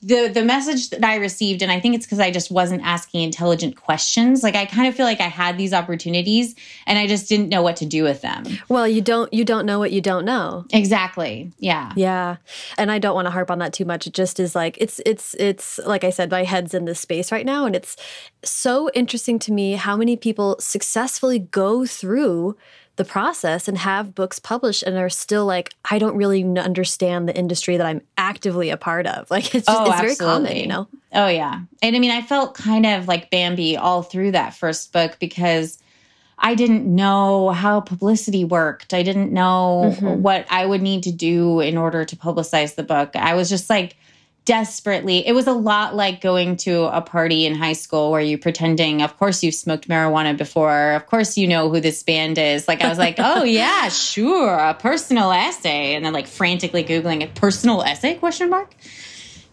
the the message that I received, and I think it's because I just wasn't asking intelligent questions. Like I kind of feel like I had these opportunities, and I just didn't know what to do with them. Well, you don't you don't know what you don't know. Exactly. Yeah. Yeah. And I don't want to harp on that too much. It just is like it's it's it's like I said, my head's in this space right now, and it's so interesting to me how many people successfully go through the process and have books published and are still like, I don't really understand the industry that I'm actively a part of. Like it's just, oh, it's very common, you know? Oh yeah. And I mean, I felt kind of like Bambi all through that first book because I didn't know how publicity worked. I didn't know mm-hmm. what I would need to do in order to publicize the book. I was just like, desperately. It was a lot like going to a party in high school where you're pretending of course you've smoked marijuana before. Of course you know who this band is. Like i was like oh yeah sure a personal essay. And then like frantically googling a personal essay? question mark?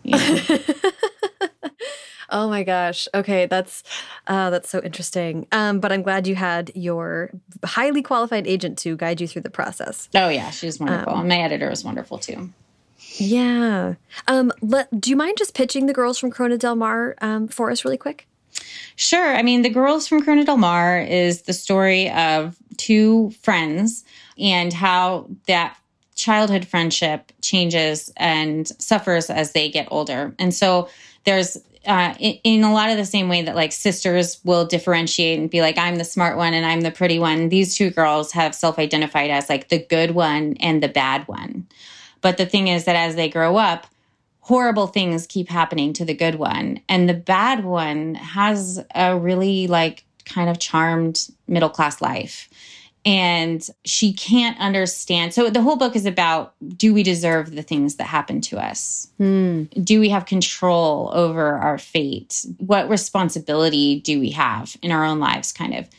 Oh my gosh. Okay that's uh, that's so interesting. Um, but i'm glad you had your highly qualified agent to guide you through the process. Oh yeah she's wonderful. Um, my editor is wonderful too Yeah. Um, let, do you mind just pitching the girls from Corona Del Mar um, for us really quick? Sure. I mean, The Girls from Corona Del Mar is the story of two friends and how that childhood friendship changes and suffers as they get older. And so there's uh, in, in, a lot of the same way that like sisters will differentiate and be like, I'm the smart one and I'm the pretty one. These two girls have self identified as like the good one and the bad one. But the thing is that as they grow up, horrible things keep happening to the good one. And the bad one has a really like kind of charmed middle class life and she can't understand. So the whole book is about do we deserve the things that happen to us? Mm. Do we have control over our fate? What responsibility do we have in our own lives, kind of?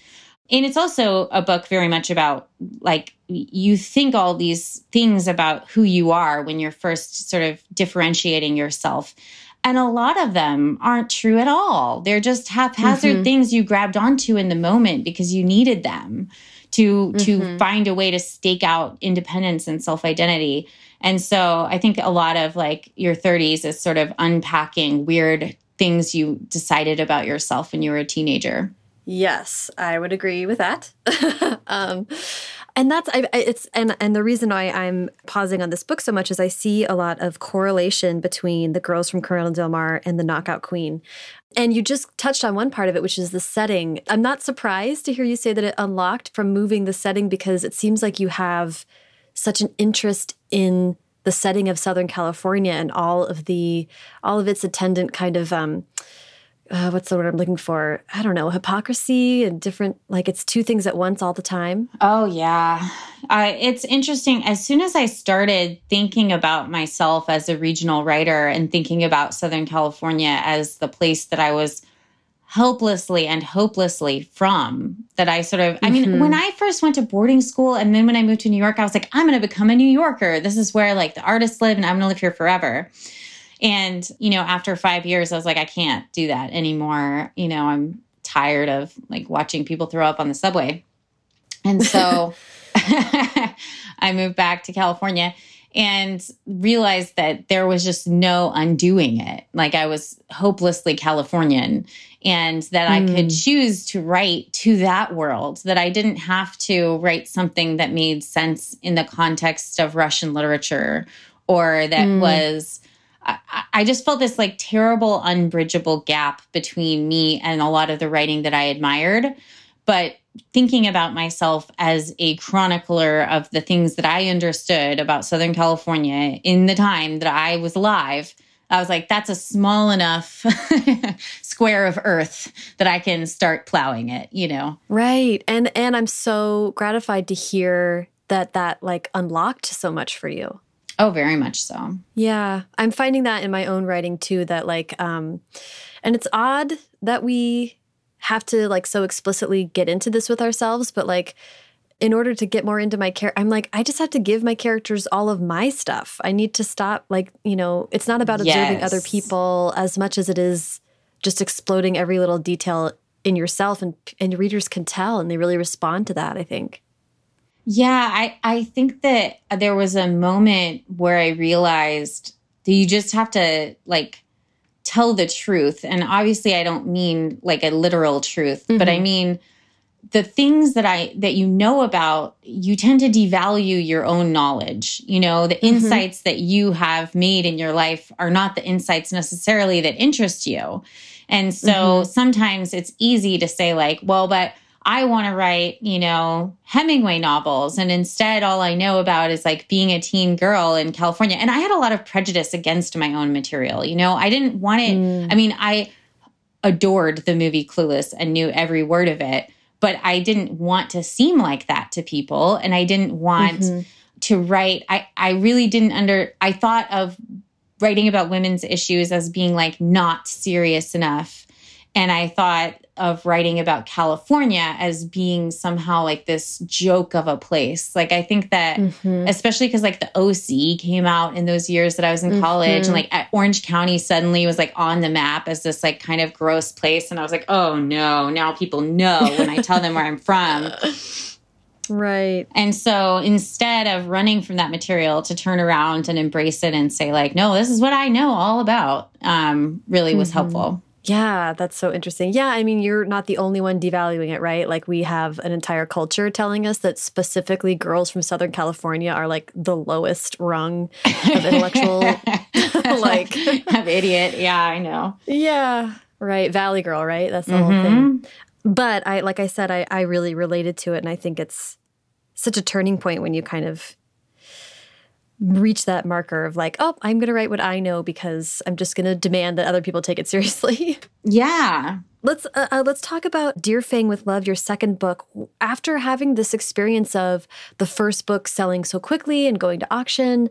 And it's also a book very much about like you think all these things about who you are when you're first sort of differentiating yourself. And a lot of them aren't true at all. They're just haphazard mm-hmm. things you grabbed onto in the moment because you needed them to to mm-hmm. find a way to stake out independence and self-identity. And so I think a lot of like your 30s is sort of unpacking weird things you decided about yourself when you were a teenager. Yes, I would agree with that. um, and that's I, it's and and the reason why I'm pausing on this book so much is I see a lot of correlation between the girls from Corona Del Mar and the Knockout Queen. And you just touched on one part of it, which is the setting. I'm not surprised to hear you say that it unlocked from moving the setting because it seems like you have such an interest in the setting of Southern California and all of the all of its attendant kind of um, uh, what's the word I'm looking for? I don't know, hypocrisy and different, like it's two things at once all the time. Oh, yeah. Uh, it's interesting. As soon as I started thinking about myself as a regional writer and thinking about Southern California as the place that I was helplessly and hopelessly from, that I sort of, I mean, mm-hmm. when I first went to boarding school and then when I moved to New York, I was like, I'm going to become a New Yorker. This is where like the artists live and I'm going to live here forever. And, you know, after five years, I was like, I can't do that anymore. You know, I'm tired of like watching people throw up on the subway. And so I moved back to California and realized that there was just no undoing it. Like I was hopelessly Californian and that mm. I could hmm. choose to write to that world, that I didn't have to write something that made sense in the context of Russian literature or that mm. was I, just felt this like terrible, unbridgeable gap between me and a lot of the writing that I admired. But thinking about myself as a chronicler of the things that I understood about Southern California in the time that I was alive, I was like, that's a small enough square of earth that I can start plowing it, you know? Right. And and I'm so gratified to hear that that like unlocked so much for you. Oh, very much so. Yeah. I'm finding that in my own writing too, that like, um, and it's odd that we have to like so explicitly get into this with ourselves, but like, in order to get more into my character, I'm like, I just have to give my characters all of my stuff. I need to stop, like, you know, it's not about observing yes. other people as much as it is just exploding every little detail in yourself, and and readers can tell, and they really respond to that. I think. Yeah, I, I think that there was a moment where I realized that you just have to like tell the truth. And obviously I don't mean like a literal truth, mm-hmm. but I mm-hmm. mean the things that I that you know about, you tend to devalue your own knowledge. You know, the mm-hmm. insights that you have made in your life are not the insights necessarily that interest you. And so mm-hmm. sometimes it's easy to say like, well, but I want to write, you know, Hemingway novels. And instead, all I know about is like being a teen girl in California. And I had a lot of prejudice against my own material. You know, I didn't want it. Mm. I mean, I adored the movie Clueless and knew every word of it, but I didn't want to seem like that to people. And I didn't want mm-hmm. to write, I, I really didn't under, I thought of writing about women's issues as being like not serious enough. And I thought of writing about California as being somehow like this joke of a place. Like I think that mm-hmm. especially cuz like the OC came out in those years that I was in college mm-hmm. and like Orange County suddenly was like on the map as this like kind of gross place and I was like, "Oh no, now people know when I tell them where I'm from." Right. And so instead of running from that material to turn around and embrace it and say, like, no, this is what I know all about, um, really was mm-hmm. helpful. Yeah, that's so interesting. Yeah, I mean, you're not the only one devaluing it, right? Like, we have an entire culture telling us that specifically girls from Southern California are like the lowest rung of intellectual, like, of idiot. Yeah, I know. Yeah, right. Valley girl, right? That's the mm -hmm. whole thing. Mm-hmm. But I, like I said, I, I really related to it. And I think it's such a turning point when you kind of reach that marker of like, oh, I'm going to write what I know because I'm just going to demand that other people take it seriously. Yeah. Let's uh, uh, let's talk about Dear Fang with Love, your second book. After having this experience of the first book selling so quickly and going to auction,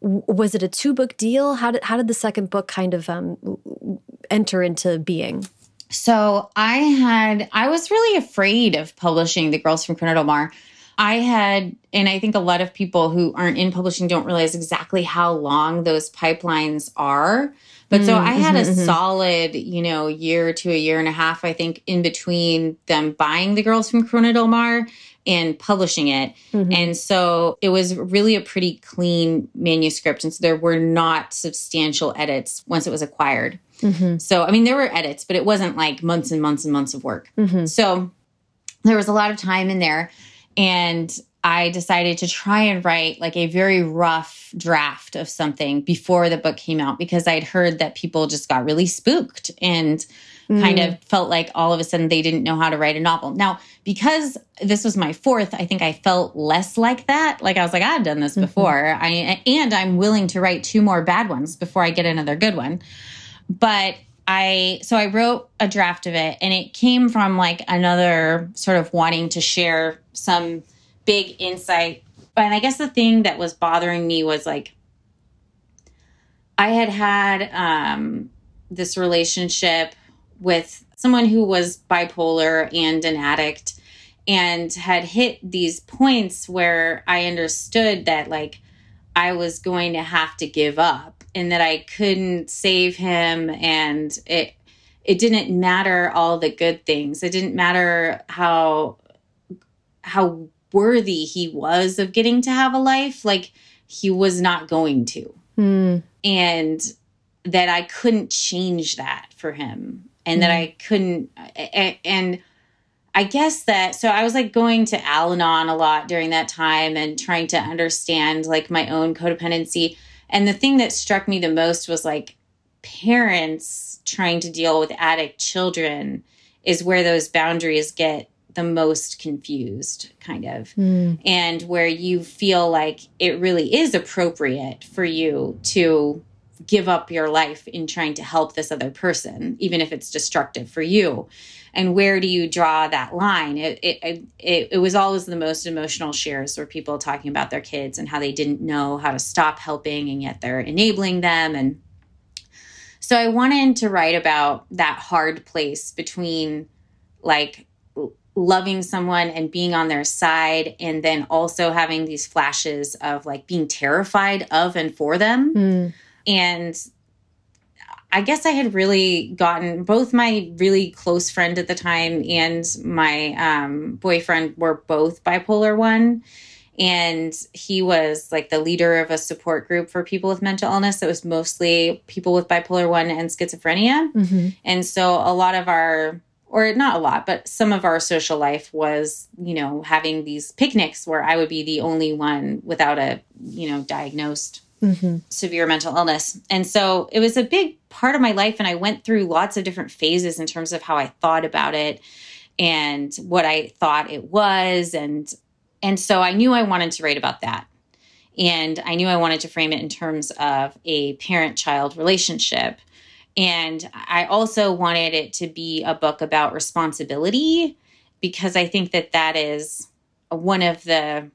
was it a two book deal? How did how did the second book kind of um, enter into being? So I had I was really afraid of publishing The Girls from Corona Del Mar I had, and I think a lot of people who aren't in publishing don't realize exactly how long those pipelines are. But mm, so I had mm-hmm, a mm-hmm. solid, you know, year to a year and a half, I think, in between them buying the girls from Corona Del Mar and publishing it. Mm-hmm. And so it was really a pretty clean manuscript. And so there were not substantial edits once it was acquired. Mm-hmm. So, I mean, there were edits, but it wasn't like months and months and months of work. Mm-hmm. So there was a lot of time in there. And I decided to try and write like a very rough draft of something before the book came out because I'd heard that people just got really spooked and mm. kind of felt like all of a sudden they didn't know how to write a novel. Now, because this was my fourth, I think I felt less like that. Like I was like, I've done this mm-hmm. before. Mm -hmm. I and I'm willing to write two more bad ones before I get another good one. But I so I wrote a draft of it and it came from like another sort of wanting to share some big insight. And I guess the thing that was bothering me was like I had had um this relationship with someone who was bipolar and an addict and had hit these points where I understood that like I was going to have to give up and that I couldn't save him and it it didn't matter all the good things. It didn't matter how how worthy he was of getting to have a life like he was not going to. Mm. And that I couldn't change that for him and mm. that hmm. I couldn't and I guess that so I was like going to Al Anon a lot during that time and trying to understand like my own codependency. And the thing that struck me the most was like parents trying to deal with addict children is where those boundaries get the most confused, kind of, mm. and where you feel like it really is appropriate for you to give up your life in trying to help this other person, even if it's destructive for you and where do you draw that line? It, it, it, it was always the most emotional shares where people talking about their kids and how they didn't know how to stop helping and yet they're enabling them. And so i wanted to write about that hard place between like loving someone and being on their side and then also having these flashes of like being terrified of and for them. Mm. and I guess I had really gotten both my really close friend at the time and my um, boyfriend were both bipolar one. And he was like the leader of a support group for people with mental illness that was mostly people with bipolar one and schizophrenia. Mm-hmm. And so a lot of our or not a lot, but some of our social life was, you know, having these picnics where I would be the only one without a, you know, diagnosed mm-hmm. severe mental illness. And so it was a big part of my life. And I went through lots of different phases in terms of how I thought about it and what I thought it was. And and so I knew I wanted to write about that. And I knew I wanted to frame it in terms of a parent child relationship. And I also wanted it to be a book about responsibility because I think that that is one of the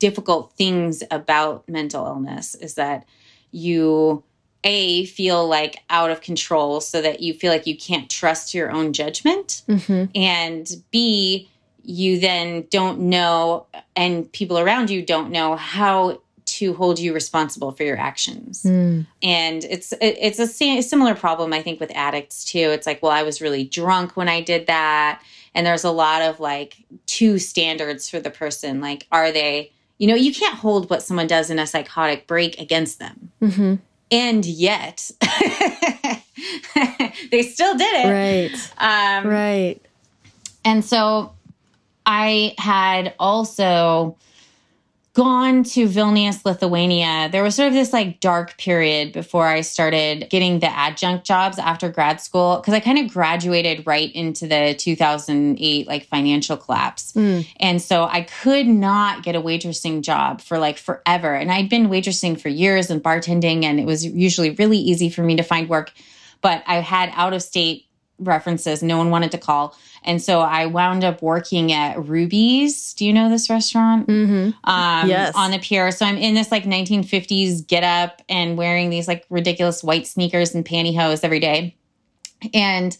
difficult things about mental illness is that you a feel like out of control so that you feel like you can't trust your own judgment mm-hmm. and b you then don't know and people around you don't know how to hold you responsible for your actions mm. and it's it's a, a similar problem i think with addicts too it's like well i was really drunk when i did that And there's a lot of like two standards for the person. Like, are they, you know, you can't hold what someone does in a psychotic break against them. Mm-hmm. And yet, they still did it. Right. Um, Right. and so I had also gone to Vilnius, Lithuania. There was sort of this like dark period before I started getting the adjunct jobs after grad school because I kind of graduated right into the 2008 like financial collapse. Mm. And so I could not get a waitressing job for like forever. And I'd been waitressing for years and bartending, and it was usually really easy for me to find work. But I had out of state references, no one wanted to call. And so I wound up working at Ruby's. Do you know this restaurant? Mm-hmm. Um, Yes. On the pier. So I'm in this like 1950s get up and wearing these like ridiculous white sneakers and pantyhose every day. And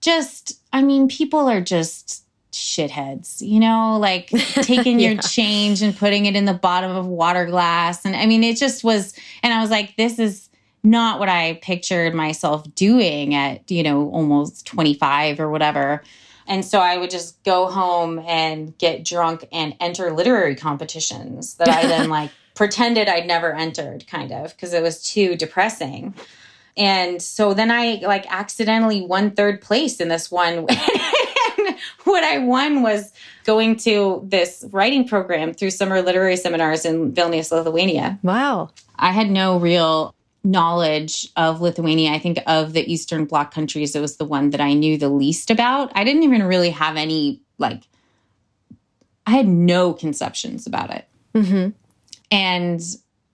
just, I mean, people are just shitheads, you know, like taking your change and putting it in the bottom of water glass. And I mean, it just was, and I was like, this is not what I pictured myself doing at, you know, almost 25 or whatever. And so I would just go home and get drunk and enter literary competitions that I then like pretended I'd never entered, kind of, because it was too depressing. And so then I like accidentally won third place in this one. And what I won was going to this writing program through summer literary seminars in Vilnius, Lithuania. Wow. I had no real knowledge of Lithuania. I think of the Eastern Bloc countries, it was the one that I knew the least about. I didn't even really have any, like, I had no conceptions about it. Mm-hmm. And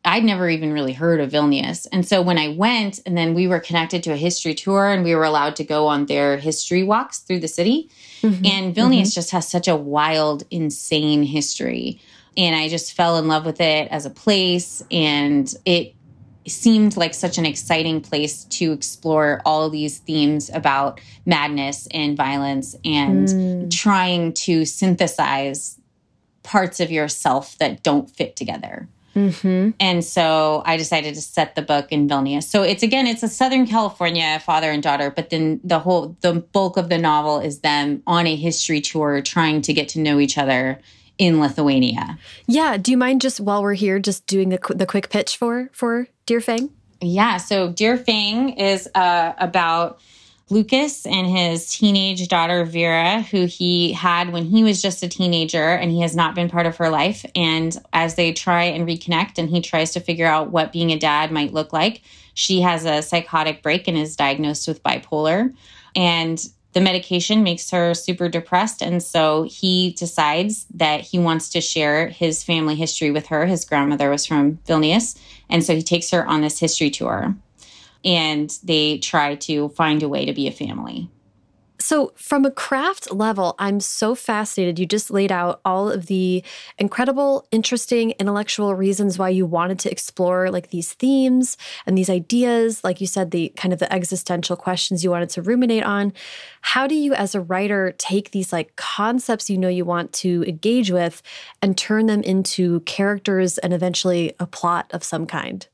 I'd never even really heard of Vilnius. And so when I went, and then we were connected to a history tour, and we were allowed to go on their history walks through the city. Mm-hmm. And Vilnius just has such a wild, insane history. And I just fell in love with it as a place. And it seemed like such an exciting place to explore all these themes about madness and violence and Mm. trying to synthesize parts of yourself that don't fit together. Mm-hmm. And so I decided to set the book in Vilnius. So it's again, it's a Southern California father and daughter, but then the whole, the bulk of the novel is them on a history tour trying to get to know each other in Lithuania. Yeah. Do you mind just while we're here, just doing the qu- the quick pitch for for Dear Fang? Yeah. So Dear Fang is uh, about Lucas and his teenage daughter Vera, who he had when he was just a teenager and he has not been part of her life. And as they try and reconnect and he tries to figure out what being a dad might look like, she has a psychotic break and is diagnosed with bipolar. And the medication makes her super depressed. And so he decides that he wants to share his family history with her. His grandmother was from Vilnius. And so he takes her on this history tour and they try to find a way to be a family. So, from a craft level, I'm so fascinated. You just laid out all of the incredible, interesting, intellectual reasons why you wanted to explore like these themes and these ideas. Like you said, the kind of the existential questions you wanted to ruminate on. How do you, as a writer, take these like concepts you know you want to engage with and turn them into characters and eventually a plot of some kind?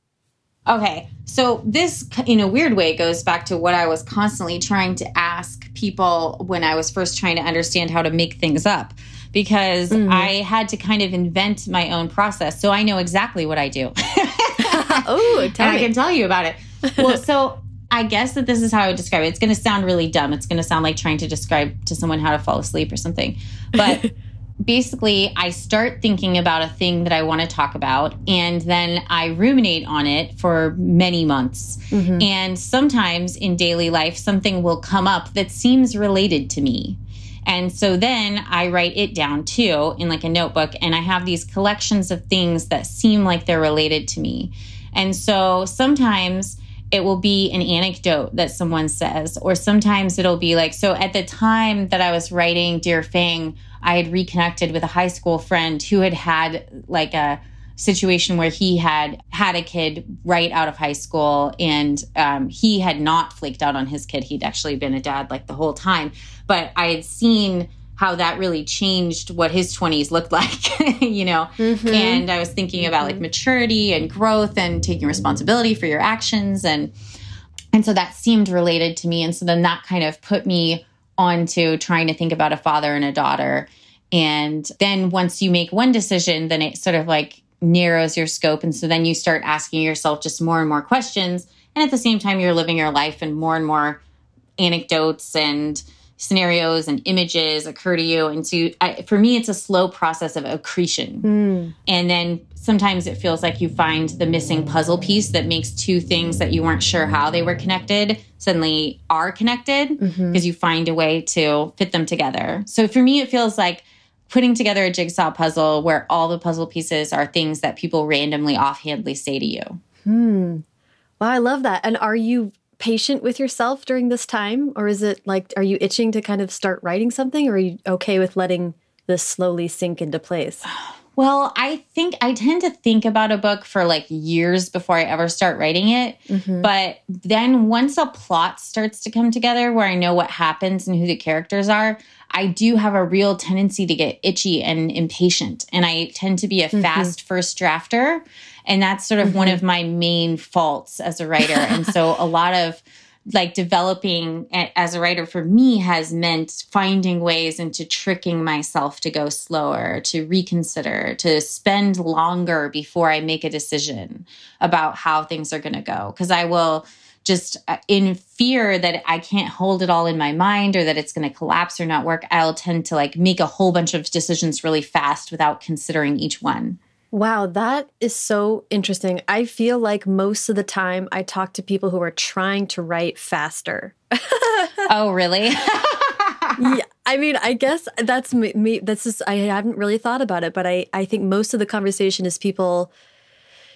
Okay, so this, in a weird way, goes back to what I was constantly trying to ask people when I was first trying to understand how to make things up, because Mhm. I had to kind of invent my own process. So I know exactly what I do. oh, tell and I can tell you about it. Well, so I guess that this is how I would describe it. It's going to sound really dumb. It's going to sound like trying to describe to someone how to fall asleep or something. But basically, I start thinking about a thing that I want to talk about, and then I ruminate on it for many months. Mhm. And sometimes in daily life, something will come up that seems related to me. And so then I write it down too in like a notebook, and I have these collections of things that seem like they're related to me. And so sometimes it will be an anecdote that someone says, or sometimes it'll be like, so at the time that I was writing Dear Fang, I had reconnected with a high school friend who had had like a situation where he had had a kid right out of high school and um, he had not flaked out on his kid. He'd actually been a dad like the whole time. But I had seen how that really changed what his 20s looked like, you know? Mhm. And I was thinking about like maturity and growth and taking responsibility for your actions and and so that seemed related to me and so then that kind of put me onto trying to think about a father and a daughter. And then once you make one decision, then it sort of like narrows your scope. And so then you start asking yourself just more and more questions. And at the same time, you're living your life and more and more anecdotes and scenarios and images occur to you. And so I, for me, it's a slow process of accretion. Mm. And then sometimes it feels like you find the missing puzzle piece that makes two things that you weren't sure how they were connected suddenly are connected because mm-hmm. you find a way to fit them together. So for me, it feels like putting together a jigsaw puzzle where all the puzzle pieces are things that people randomly offhandedly say to you. Hmm. Well, I love that. And are you patient with yourself during this time? Or is it like, are you itching to kind of start writing something? Or are you okay with letting this slowly sink into place? Well, I think I tend to think about a book for like years before I ever start writing it. Mm-hmm. But then once a plot starts to come together where I know what happens and who the characters are, I do have a real tendency to get itchy and impatient. And I tend to be a mm-hmm. fast first drafter. And that's sort of mm-hmm. one of my main faults as a writer. and so a lot of like developing as a writer for me has meant finding ways into tricking myself to go slower, to reconsider, to spend longer before I make a decision about how things are going to go. Because I will just uh, in fear that I can't hold it all in my mind or that it's going to collapse or not work, I'll tend to like make a whole bunch of decisions really fast without considering each one. Wow, that is so interesting. I feel like most of the time I talk to people who are trying to write faster. oh, really? yeah, I mean, I guess that's me, me. That's just I haven't really thought about it, but I I think most of the conversation is people.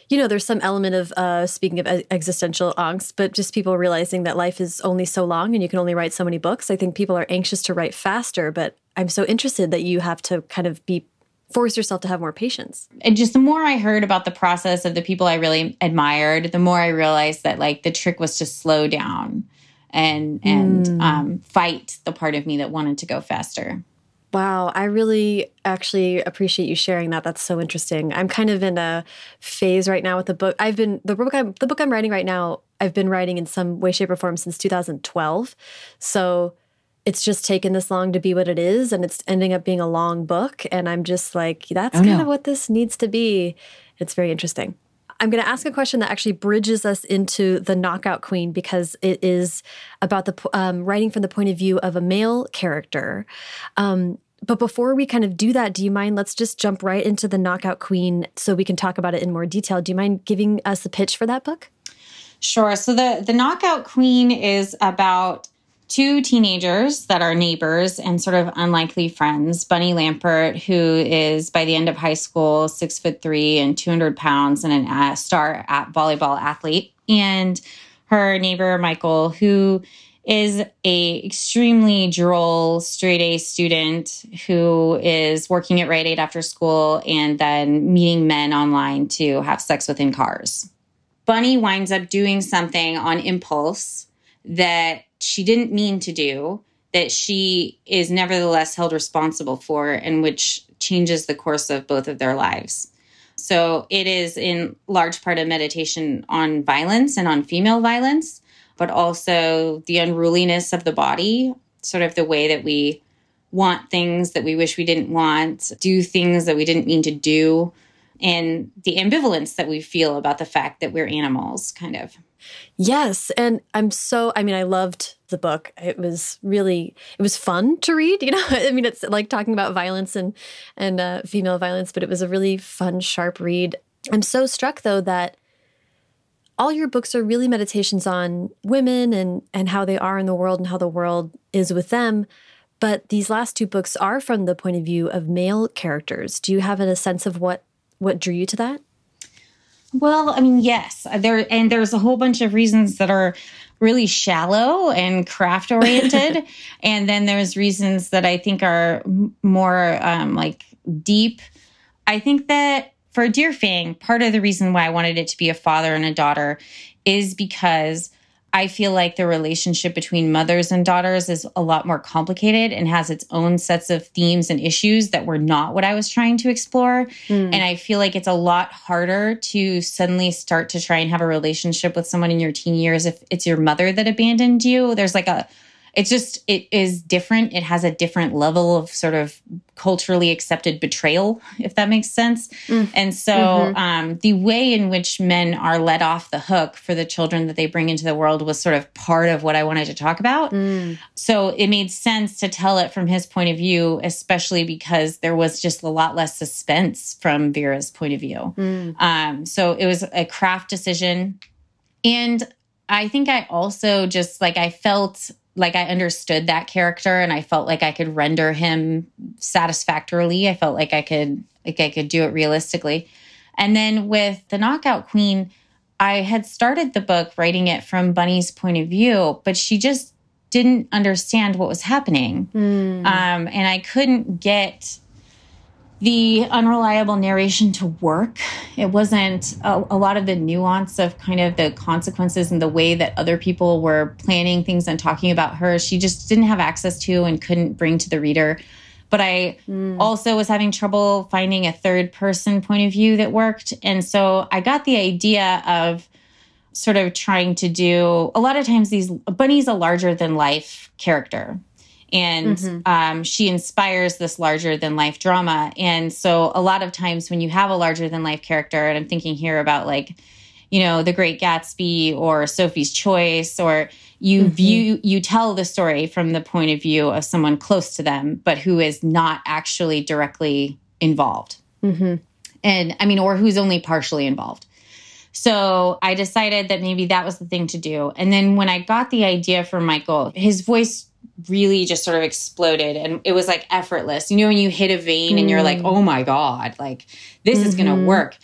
You know, there's some element of uh, speaking of existential angst, but just people realizing that life is only so long and you can only write so many books. I think people are anxious to write faster, but I'm so interested that you have to kind of be force yourself to have more patience. And just the more I heard about the process of the people I really admired, the more I realized that like the trick was to slow down and and mm. um, fight the part of me that wanted to go faster. Wow, I really actually appreciate you sharing that. That's so interesting. I'm kind of in a phase right now with the book. I've been the book I'm the book I'm writing right now. I've been writing in some way, shape, or form since 2012. So it's just taken this long to be what it is and it's ending up being a long book and i'm just like that's oh, kind no. of what this needs to be it's very interesting i'm going to ask a question that actually bridges us into the knockout queen because it is about the um, writing from the point of view of a male character um, but before we kind of do that, do you mind? Let's just jump right into the Knockout Queen so we can talk about it in more detail. Do you mind giving us the pitch for that book? Sure. So the the Knockout Queen is about two teenagers that are neighbors and sort of unlikely friends. Bunny Lampert, who is by the end of high school six foot three and 200 pounds and an a star at volleyball athlete, and her neighbor Michael, who is a extremely droll straight A student who is working at Rite Aid after school and then meeting men online to have sex within cars. Bunny winds up doing something on impulse that she didn't mean to do that she is nevertheless held responsible for and which changes the course of both of their lives. So it is in large part a meditation on violence and on female violence, but also the unruliness of the body, sort of the way that we want things that we wish we didn't want, do things that we didn't mean to do, and the ambivalence that we feel about the fact that we're animals, kind of. Yes, and I'm so I mean I loved the book. It was really it was fun to read, you know. I mean it's like talking about violence and and uh, female violence, but it was a really fun sharp read. I'm so struck though that all your books are really meditations on women and and how they are in the world and how the world is with them. But these last two books are from the point of view of male characters. Do you have a sense of what what drew you to that? Well, I mean, yes, there and there's a whole bunch of reasons that are really shallow and craft oriented, and then there's reasons that I think are more um, like deep. I think that for Dear Fang, part of the reason why I wanted it to be a father and a daughter is because I feel like the relationship between mothers and daughters is a lot more complicated and has its own sets of themes and issues that were not what I was trying to explore. Mm. And I feel like it's a lot harder to suddenly start to try and have a relationship with someone in your teen years if it's your mother that abandoned you. There's like a it's just it is different it has a different level of sort of culturally accepted betrayal if that makes sense mm. and so mm-hmm. um, the way in which men are let off the hook for the children that they bring into the world was sort of part of what i wanted to talk about mm. so it made sense to tell it from his point of view especially because there was just a lot less suspense from vera's point of view mm. um, so it was a craft decision and I think I also just like I felt like I understood that character and I felt like I could render him satisfactorily. I felt like I could like I could do it realistically. And then with the Knockout Queen, I had started the book writing it from Bunny's point of view, but she just didn't understand what was happening. Mm. Um, and I couldn't get the unreliable narration to work. It wasn't a, a, lot of the nuance of kind of the consequences and the way that other people were planning things and talking about her. She just didn't have access to and couldn't bring to the reader. But I mm. also was having trouble finding a third person point of view that worked. And so I got the idea of sort of trying to do a lot of times these Bunny's a larger than life character and mm-hmm. um, she inspires this larger than life drama and so a lot of times when you have a larger than life character and i'm thinking here about like you know the great gatsby or sophie's choice or you mm-hmm. view you tell the story from the point of view of someone close to them but who is not actually directly involved mm-hmm. and i mean or who's only partially involved so I decided that maybe that was the thing to do. And then when I got the idea for Michael, his voice really just sort of exploded and it was like effortless. You know, when you hit a vein mm. and you're like, oh my God, like this mm-hmm. is going to work.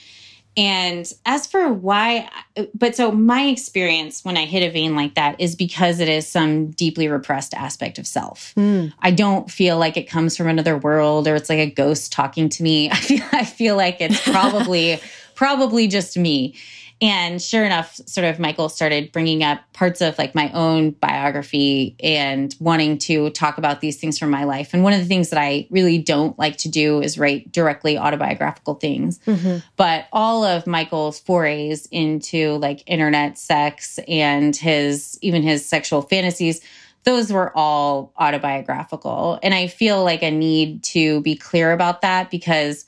And as for why, but so my experience when I hit a vein like that is because it is some deeply repressed aspect of self. Mm. I don't feel like it comes from another world or it's like a ghost talking to me. I feel I feel like it's probably probably just me. And sure enough, sort of Michael started bringing up parts of like my own biography and wanting to talk about these things from my life. And one of the things that I really don't like to do is write directly autobiographical things. Mm-hmm. But all of Michael's forays into like internet sex and his even his sexual fantasies those were all autobiographical. And I feel like a need to be clear about that because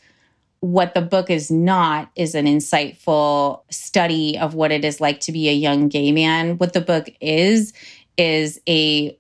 what the book is not is an insightful study of what it is like to be a young gay man. What the book is, is a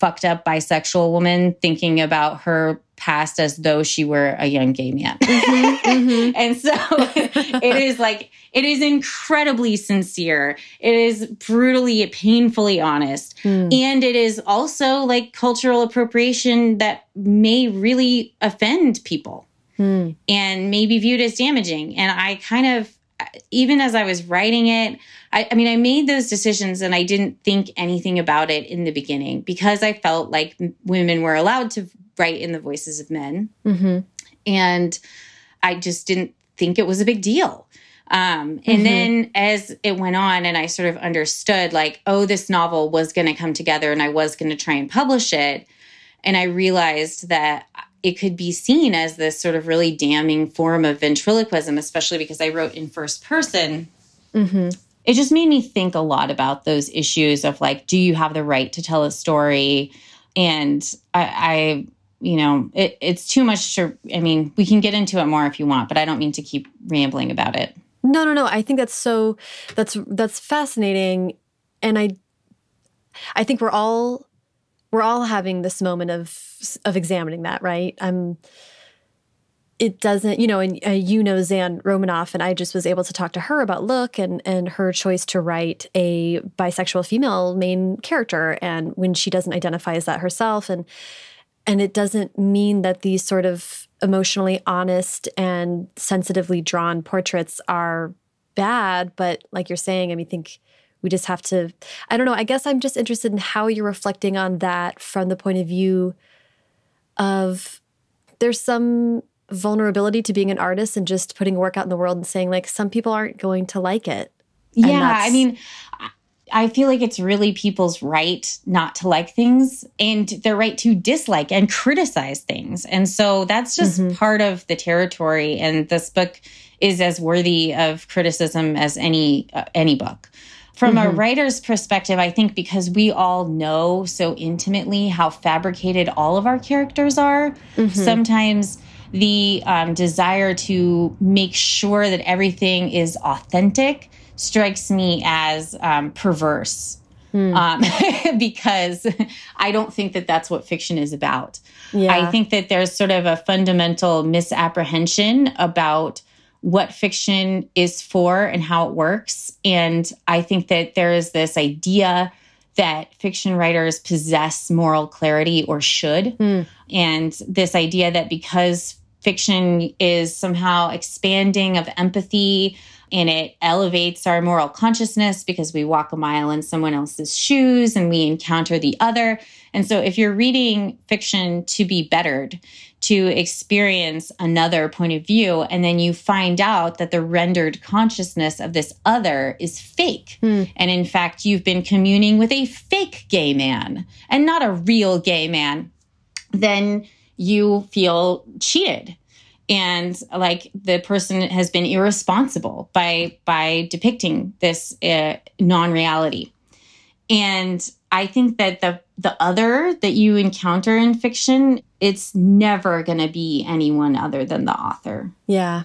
fucked up bisexual woman thinking about her past as though she were a young gay man. Mm-hmm, mm-hmm. and so it is like, it is incredibly sincere. It is brutally, painfully honest. Mm. And it is also like cultural appropriation that may really offend people mm. and maybe viewed as damaging. And I kind of, even as I was writing it, I, I, mean, I made those decisions and I didn't think anything about it in the beginning because I felt like women were allowed to write in the voices of men. Mm-hmm. And I just didn't think it was a big deal. Um, and mm-hmm. then as it went on and I sort of understood, like, oh, this novel was going to come together and I was going to try and publish it. And I realized that it could be seen as this sort of really damning form of ventriloquism, especially because I wrote in first person. Mm-hmm. It just made me think a lot about those issues of like, do you have the right to tell a story? And I, I you know, it, it's too much to, I mean, we can get into it more if you want, but I don't mean to keep rambling about it. No, no, no. I think that's so, that's, that's fascinating. And I, I think we're all, we're all having this moment of of examining that, right? I'm it doesn't, you know, and uh, you know Zan Romanoff, and I just was able to talk to her about Look and and her choice to write a bisexual female main character, and when she doesn't identify as that herself, and and it doesn't mean that these sort of emotionally honest and sensitively drawn portraits are bad, but like you're saying, I mean, think we just have to. I don't know. I guess I'm just interested in how you're reflecting on that from the point of view of there's some vulnerability to being an artist and just putting work out in the world and saying like some people aren't going to like it. Yeah, I mean I feel like it's really people's right not to like things and their right to dislike and criticize things. And so that's just mm-hmm. part of the territory and this book is as worthy of criticism as any uh, any book from mm-hmm. a writer's perspective, I think because we all know so intimately how fabricated all of our characters are, mm-hmm. sometimes the um, desire to make sure that everything is authentic strikes me as um, perverse. Hmm. Um, because I don't think that that's what fiction is about. Yeah. I think that there's sort of a fundamental misapprehension about what fiction is for and how it works. And I think that there is this idea that fiction writers possess moral clarity or should. Mm. And this idea that because fiction is somehow expanding of empathy and it elevates our moral consciousness because we walk a mile in someone else's shoes and we encounter the other. And so, if you're reading fiction to be bettered, to experience another point of view, and then you find out that the rendered consciousness of this other is fake. Hmm. And in fact, you've been communing with a fake gay man and not a real gay man, then you feel cheated and like the person has been irresponsible by by depicting this uh, non-reality and i think that the the other that you encounter in fiction it's never going to be anyone other than the author yeah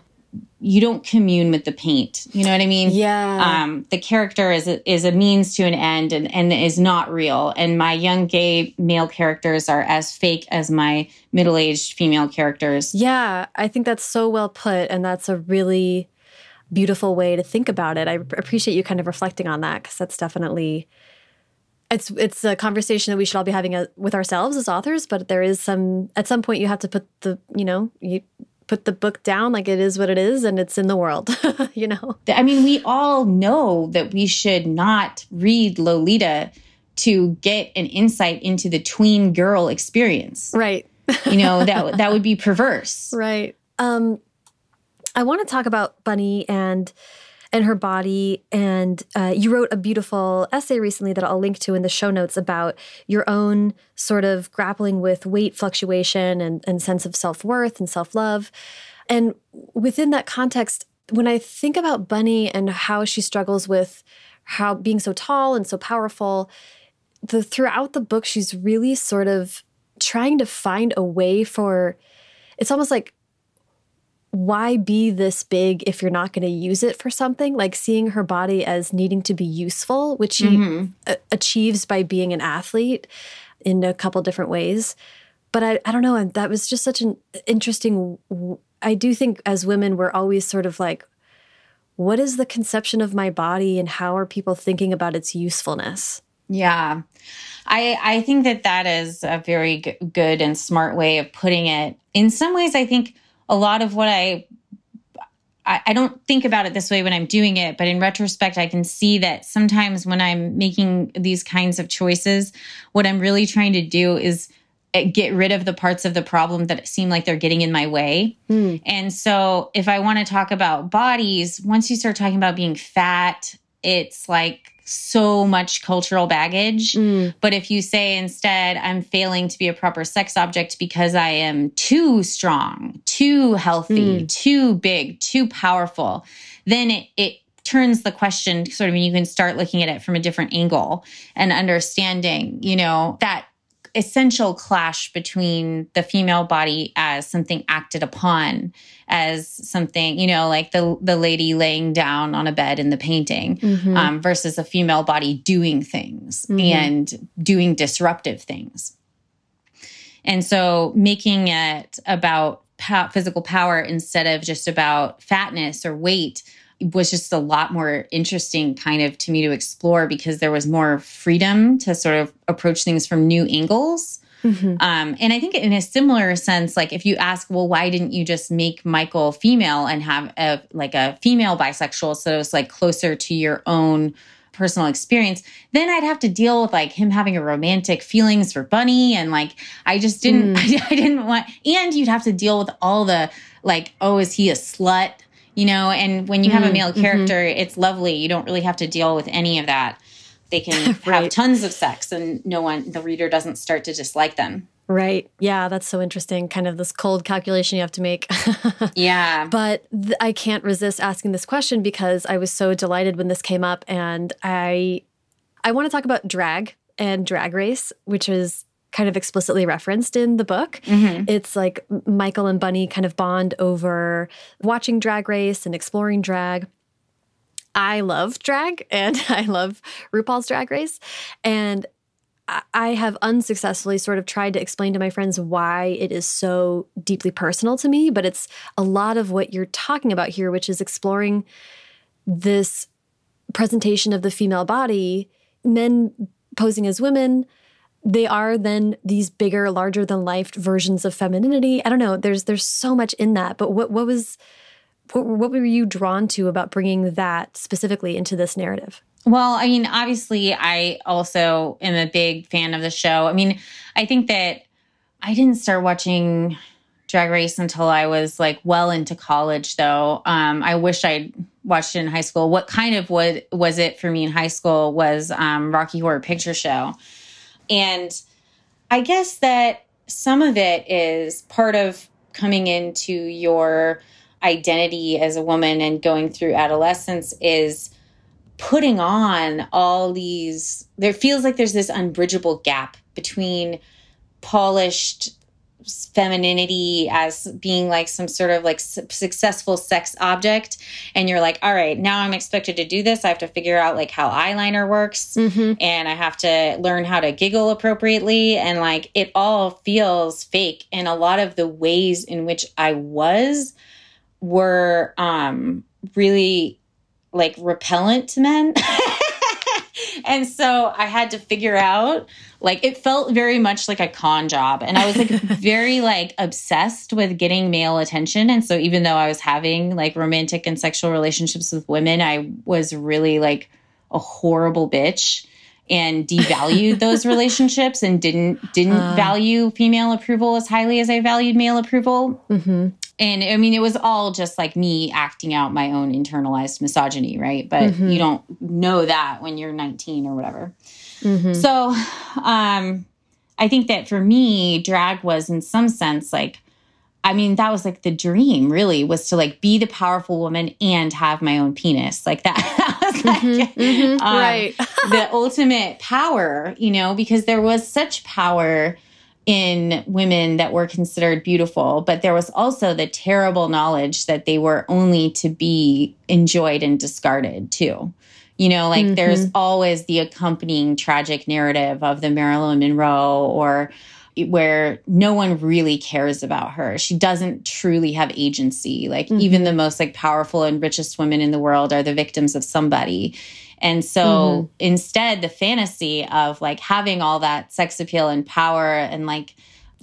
you don't commune with the paint. You know what I mean? Yeah. Um, the character is a, is a means to an end and, and is not real. And my young gay male characters are as fake as my middle aged female characters. Yeah, I think that's so well put, and that's a really beautiful way to think about it. I appreciate you kind of reflecting on that because that's definitely it's it's a conversation that we should all be having a, uh, with ourselves as authors. But there is some at some point you have to put the you know you put the book down like it is what it is and it's in the world, you know? I mean, we all know that we should not read Lolita to get an insight into the tween girl experience. Right. you know, that that would be perverse. Right. Um I want to talk about Bunny and and her body. And uh, you wrote a beautiful essay recently that I'll link to in the show notes about your own sort of grappling with weight fluctuation and, and sense of self worth and self love. And within that context, when I think about Bunny and how she struggles with how being so tall and so powerful, the throughout the book, she's really sort of trying to find a way for it's almost like why be this big if you're not going to use it for something? Like seeing her body as needing to be useful, which she mm-hmm. a- achieves by being an athlete in a couple different ways. But I, I don't know. That was just such an interesting. I do think as women, we're always sort of like, what is the conception of my body and how are people thinking about its usefulness? Yeah. I I think that that is a very g- good and smart way of putting it. In some ways I think a lot of what I, I I don't think about it this way when I'm doing it, but in retrospect, I can see that sometimes when I'm making these kinds of choices, what I'm really trying to do is eh, get rid of the parts of the problem that seem like they're getting in my way. Mm. And so, if I want to talk about bodies, once you start talking about being fat, it's like so much cultural baggage. Mm. But if you say instead, I'm failing to be a proper sex object because I am too strong, too healthy, mm. too big, too powerful, then it, it turns the question sort of, you can start looking at it from a different angle and understanding, you know, that essential clash between the female body as something acted upon as something you know like the the lady laying down on a bed in the painting mm-hmm. um, versus a female body doing things mm-hmm. and doing disruptive things and so making it about physical power instead of just about fatness or weight was just a lot more interesting kind of to me to explore because there was more freedom to sort of approach things from new angles. Mm-hmm. Um, and I think in a similar sense, like if you ask, well, why didn't you just make Michael female and have a like a female bisexual so it's like closer to your own personal experience, then I'd have to deal with like him having a romantic feelings for Bunny and like I just didn't mm. I, I didn't want and you'd have to deal with all the like, oh, is he a slut? You know and when you have a mm, male mm-hmm. character mm-hmm. it's lovely you don't really have to deal with any of that they can right. have tons of sex and no one the reader doesn't start to dislike them Right. Yeah, that's so interesting. Kind of this cold calculation you have to make. yeah. But th- I can't resist asking this question because I was so delighted when this came up and I I want to talk about drag and drag race, which is kind of explicitly referenced in the book. Mm-hmm. It's like Michael and Bunny kind of bond over watching drag race and exploring drag. I love drag and I love RuPaul's Drag Race. And I have unsuccessfully sort of tried to explain to my friends why it is so deeply personal to me, but it's a lot of what you're talking about here, which is exploring this presentation of the female body, men posing as women. They are then these bigger, larger than life versions of femininity. I don't know. There's there's so much in that. But what what was what, what were you drawn to about bringing that specifically into this narrative? Well, I mean, obviously, I also am a big fan of the show. I mean, I think that I didn't start watching Drag Race until I was like well into college, though. Um, I wish I'd watched it in high school. What kind of what was it for me in high school was um, Rocky Horror Picture Show, and I guess that some of it is part of coming into your identity as a woman and going through adolescence is putting on all these there feels like there's this unbridgeable gap between polished femininity as being like some sort of like su- successful sex object. And you're like all right now i'm expected to do this. I have to figure out like how eyeliner works. Mm-hmm. and i have to learn how to giggle appropriately. And like it all feels fake. And a lot of the ways in which i was were um really like repellent to men. and so I had to figure out like it felt very much like a con job. And I was like very like obsessed with getting male attention. And so even though I was having like romantic and sexual relationships with women I was really like a horrible bitch and devalued those relationships and didn't didn't uh, value female approval as highly as I valued male approval. Mm-hmm and I mean, it was all just like me acting out my own internalized misogyny, right? But mm-hmm. you don't know that when you're 19 or whatever. Mm-hmm. So, um, I think that for me, drag was in some sense like, I mean, that was like the dream really was to like be the powerful woman and have my own penis. Like that, that was like mm-hmm, mm-hmm. um, right. the ultimate power, you know, because there was such power in women that were considered beautiful, but there was also the terrible knowledge that they were only to be enjoyed and discarded too. You know, like mm-hmm. there's always the accompanying tragic narrative of the Marilyn Monroe or where no one really cares about her. She doesn't truly have agency. Like mm-hmm. even the most like powerful and richest women in the world are the victims of somebody. And so mm-hmm. instead, the fantasy of like having all that sex appeal and power and like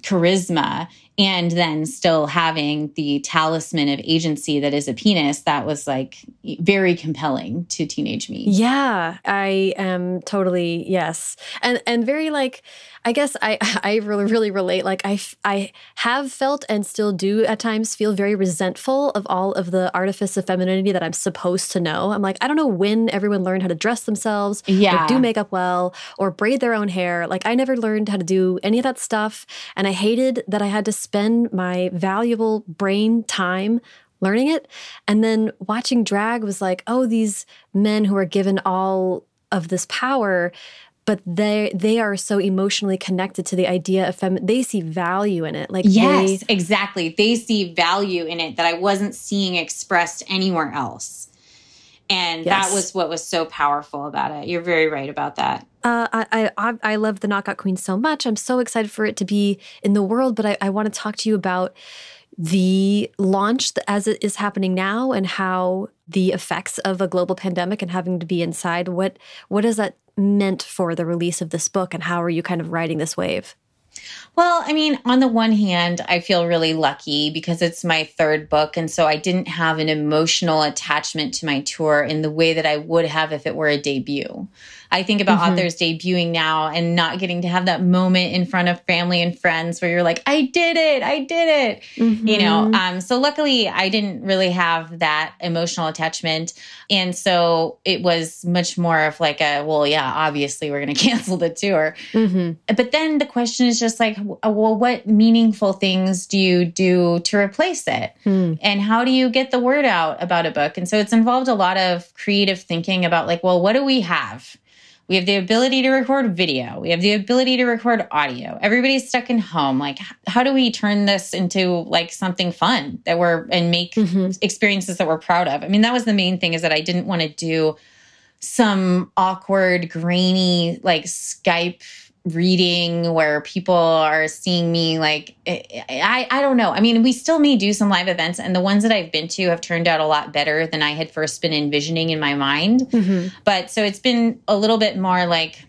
charisma and then still having the talisman of agency that is a penis that was like very compelling to teenage me yeah i am totally yes and and very like I guess I I really really relate. Like I I have felt and still do at times feel very resentful of all of the artifice of femininity that I'm supposed to know. I'm like I don't know when everyone learned how to dress themselves, yeah, do makeup well, or braid their own hair. Like I never learned how to do any of that stuff, and I hated that I had to spend my valuable brain time learning it. And then watching drag was like, oh, these men who are given all of this power but they they are so emotionally connected to the idea of fem they see value in it like yes they, exactly they see value in it that i wasn't seeing expressed anywhere else and yes. that was what was so powerful about it you're very right about that uh, I, I I love the Knockout Queen so much. I'm so excited for it to be in the world, but I, I want to talk to you about the launch as it is happening now and how the effects of a global pandemic and having to be inside what what does that meant for the release of this book and how are you kind of riding this wave? Well, I mean, on the one hand, I feel really lucky because it's my third book. And so I didn't have an emotional attachment to my tour in the way that I would have if it were a debut. I think about mm-hmm. authors debuting now and not getting to have that moment in front of family and friends where you're like, I did it, I did it. Mm-hmm. You know, mm-hmm. um, so luckily I didn't really have that emotional attachment. And so it was much more of like a, well, yeah, obviously we're going to cancel the tour. Mm-hmm. But then the question is just like, well, what meaningful things do you do to replace it? Mm. And how do you get the word out about a book? And so it's involved a lot of creative thinking about like, well, what do we have? We have the ability to record video. We have the ability to record audio. Everybody's stuck in home. Like, how do we turn this into like something fun that we're and make mm-hmm. experiences that we're proud of? I mean, that was the main thing is that I didn't want to do some awkward, grainy, like Skype reading where people are seeing me like I I don't know. I mean, we still may do some live events and the ones that I've been to have turned out a lot better than I had first been envisioning in my mind. Mm-hmm. But so it's been a little bit more like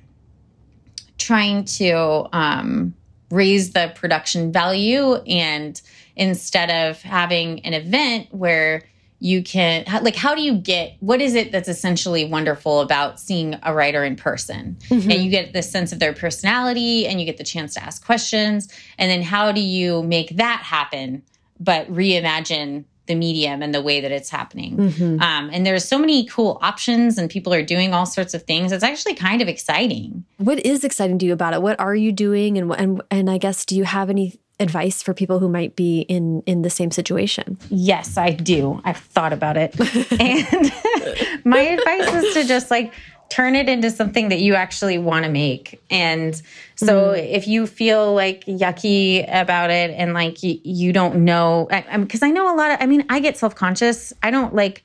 trying to um raise the production value and instead of having an event where you can like how do you get what is it that's essentially wonderful about seeing a writer in person? Mm-hmm. and you get the sense of their personality and you get the chance to ask questions. And then how do you make that happen but reimagine the medium and the way that it's happening? Mm-hmm. um, and there's so many cool options and people are doing all sorts of things. It's actually kind of exciting. What is exciting to you about it? What are you doing? And and, and i guess do you have any advice for people who might be in in the same situation? Yes, I do. I've thought about it. and my advice is to just like turn it into something that you actually want to make. And so mm. if you feel like yucky about it and like you, you don't know, because I, I, I know a lot of, I mean, I get self conscious. I don't like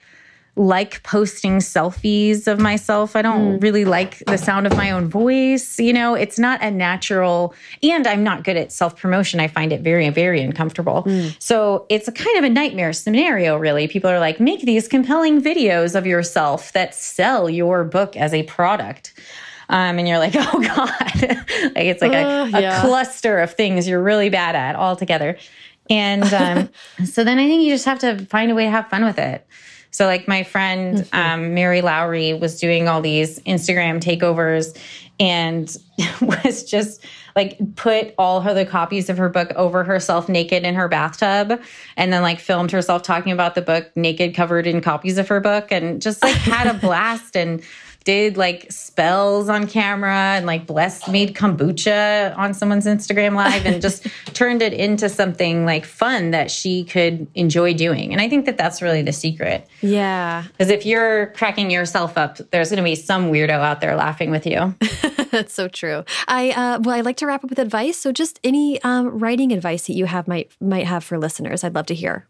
like posting selfies of myself. I don't mm. really like the sound of my own voice. You know, it's not a natural, and I'm not good at self promotion. I find it very, very uncomfortable. Mm. So it's a kind of a nightmare scenario, really. People are like, make these compelling videos of yourself that sell your book as a product. Um, and you're like, oh God, like it's like uh, a, a yeah. cluster of things you're really bad at all together. And um, so then I think you just have to find a way to have fun with it. So, like my friend mm-hmm. um, Mary Lowry was doing all these Instagram takeovers and was just like put all her the copies of her book over herself naked in her bathtub and then like filmed herself talking about the book naked covered in copies of her book and just like had a blast and did like spells on camera and like blessed made kombucha on someone's Instagram live and just turned it into something like fun that she could enjoy doing. And I think that that's really the secret. Yeah. Because if you're cracking yourself up, there's going to be some weirdo out there laughing with you. that's so true. I uh, well, I like to wrap up with advice. So just any um, writing advice that you have might might have for listeners, I'd love to hear.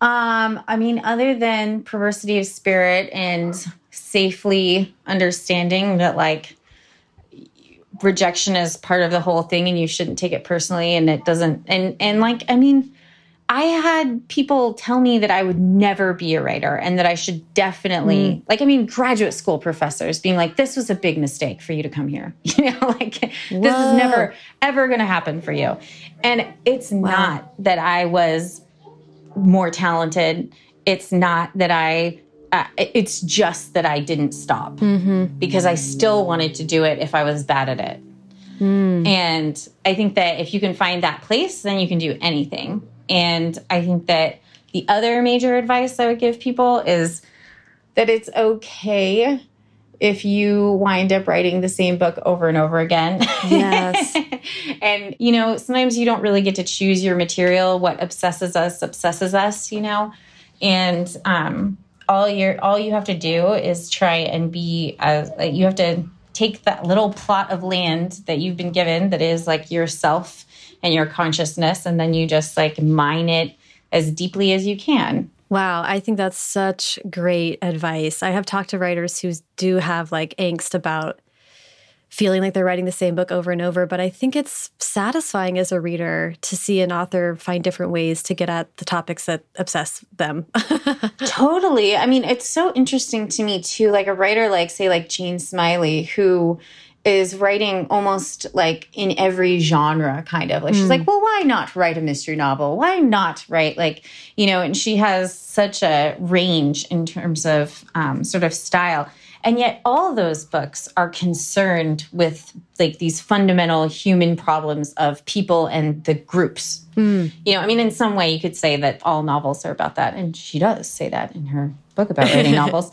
Um, I mean, other than perversity of spirit and safely understanding that like rejection is part of the whole thing and you shouldn't take it personally and it doesn't and and like I mean I had people tell me that I would never be a writer and that I should definitely mm. like I mean graduate school professors being like this was a big mistake for you to come here. You know like Whoa. this is never ever going to happen for you. And it's wow. not that I was more talented. It's not that I uh, it's just that I didn't stop mm-hmm. because I still wanted to do it if I was bad at it. Mm. And I think that if you can find that place, then you can do anything. And I think that the other major advice I would give people is that it's okay if you wind up writing the same book over and over again. Yes. and, you know, sometimes you don't really get to choose your material. What obsesses us, obsesses us, you know? And, um, all you all you have to do is try and be as uh, you have to take that little plot of land that you've been given that is like yourself and your consciousness and then you just like mine it as deeply as you can Wow, I think that's such great advice. I have talked to writers who do have like angst about feeling like they're writing the same book over and over. But I think it's satisfying as a reader to see an author find different ways to get at the topics that obsess them. totally. I mean, it's so interesting to me too. Like a writer, like say, like Jane Smiley, who is writing almost like in every genre kind of like she's mm. like well why not write a mystery novel why not write like you know and she has such a range in terms of um, sort of style And yet all those books are concerned with like these fundamental human problems of people and the groups. Mm. You know, I mean, in some way you could say that all novels are about that. And she does say that in her book about writing novels.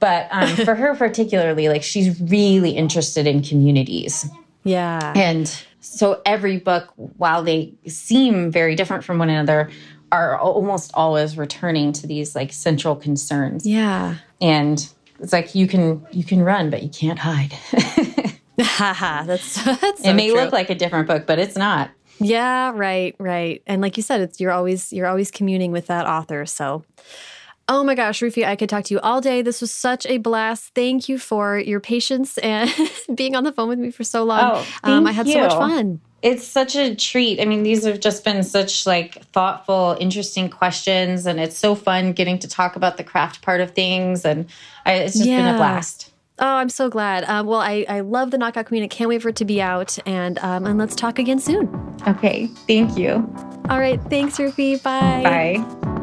But um, for her particularly, like she's really interested in communities. Yeah. And so every book, while they seem very different from one another, are almost always returning to these like central concerns. Yeah. And it's like you can you can run, but you can't hide. that's that's so it may true. look like a different book, but it's not. Yeah, right, right. And like you said, it's you're always you're always communing with that author. So Oh my gosh, Rufi, I could talk to you all day. This was such a blast. Thank you for your patience and being on the phone with me for so long. Oh, um, I had you. so much fun. It's such a treat. I mean, these have just been such like thoughtful, interesting questions, and it's so fun getting to talk about the craft part of things, and I, it's just yeah. been a blast. Oh, I'm so glad. Uh, well, I, I love the Knockout Queen. I can't wait for it to be out, and um, and let's talk again soon. Okay, thank you. All right, thanks, Rufi. Bye. Bye.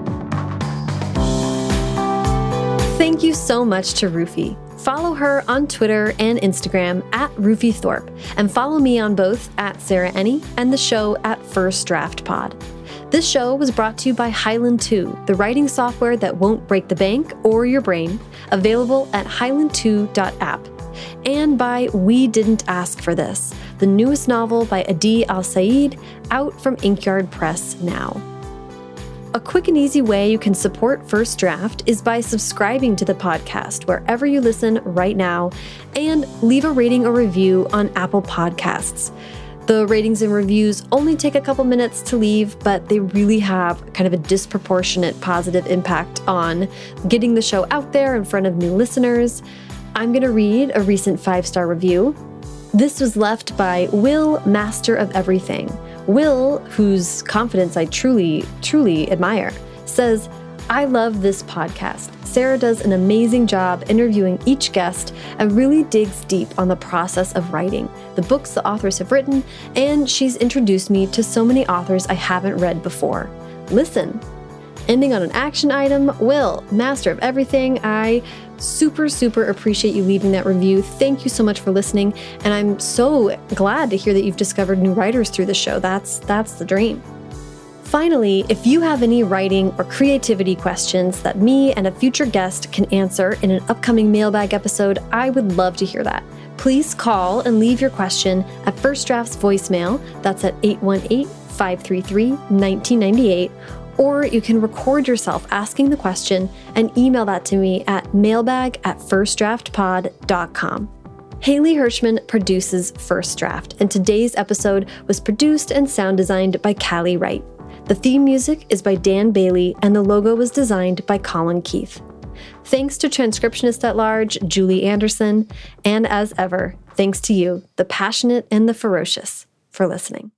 Thank you so much to Rufi. Follow her on Twitter and Instagram at Rufi Thorpe, and follow me on both at Sarah Enni and the show at First Draft Pod. This show was brought to you by Highland 2, the writing software that won't break the bank or your brain, available at highland2.app, and by We Didn't Ask for This, the newest novel by Adi Alsaid, out from Inkyard Press now. A quick and easy way you can support First Draft is by subscribing to the podcast wherever you listen right now and leave a rating or review on Apple Podcasts. The ratings and reviews only take a couple minutes to leave, but they really have kind of a disproportionate positive impact on getting the show out there in front of new listeners. I'm going to read a recent five star review. This was left by Will, Master of Everything. Will, whose confidence I truly, truly admire, says, I love this podcast. Sarah does an amazing job interviewing each guest and really digs deep on the process of writing, the books the authors have written, and she's introduced me to so many authors I haven't read before. Listen. Ending on an action item, Will, master of everything, I super, super appreciate you leaving that review. Thank you so much for listening. And I'm so glad to hear that you've discovered new writers through the show. That's that's the dream. Finally, if you have any writing or creativity questions that me and a future guest can answer in an upcoming mailbag episode, I would love to hear that. Please call and leave your question at First Draft's voicemail. That's at 818 533 1998 or you can record yourself asking the question and email that to me at mailbag at firstdraftpod.com. Haley Hirschman produces First Draft, and today's episode was produced and sound designed by Callie Wright. The theme music is by Dan Bailey, and the logo was designed by Colin Keith. Thanks to transcriptionist at large, Julie Anderson, and as ever, thanks to you, the passionate and the ferocious, for listening.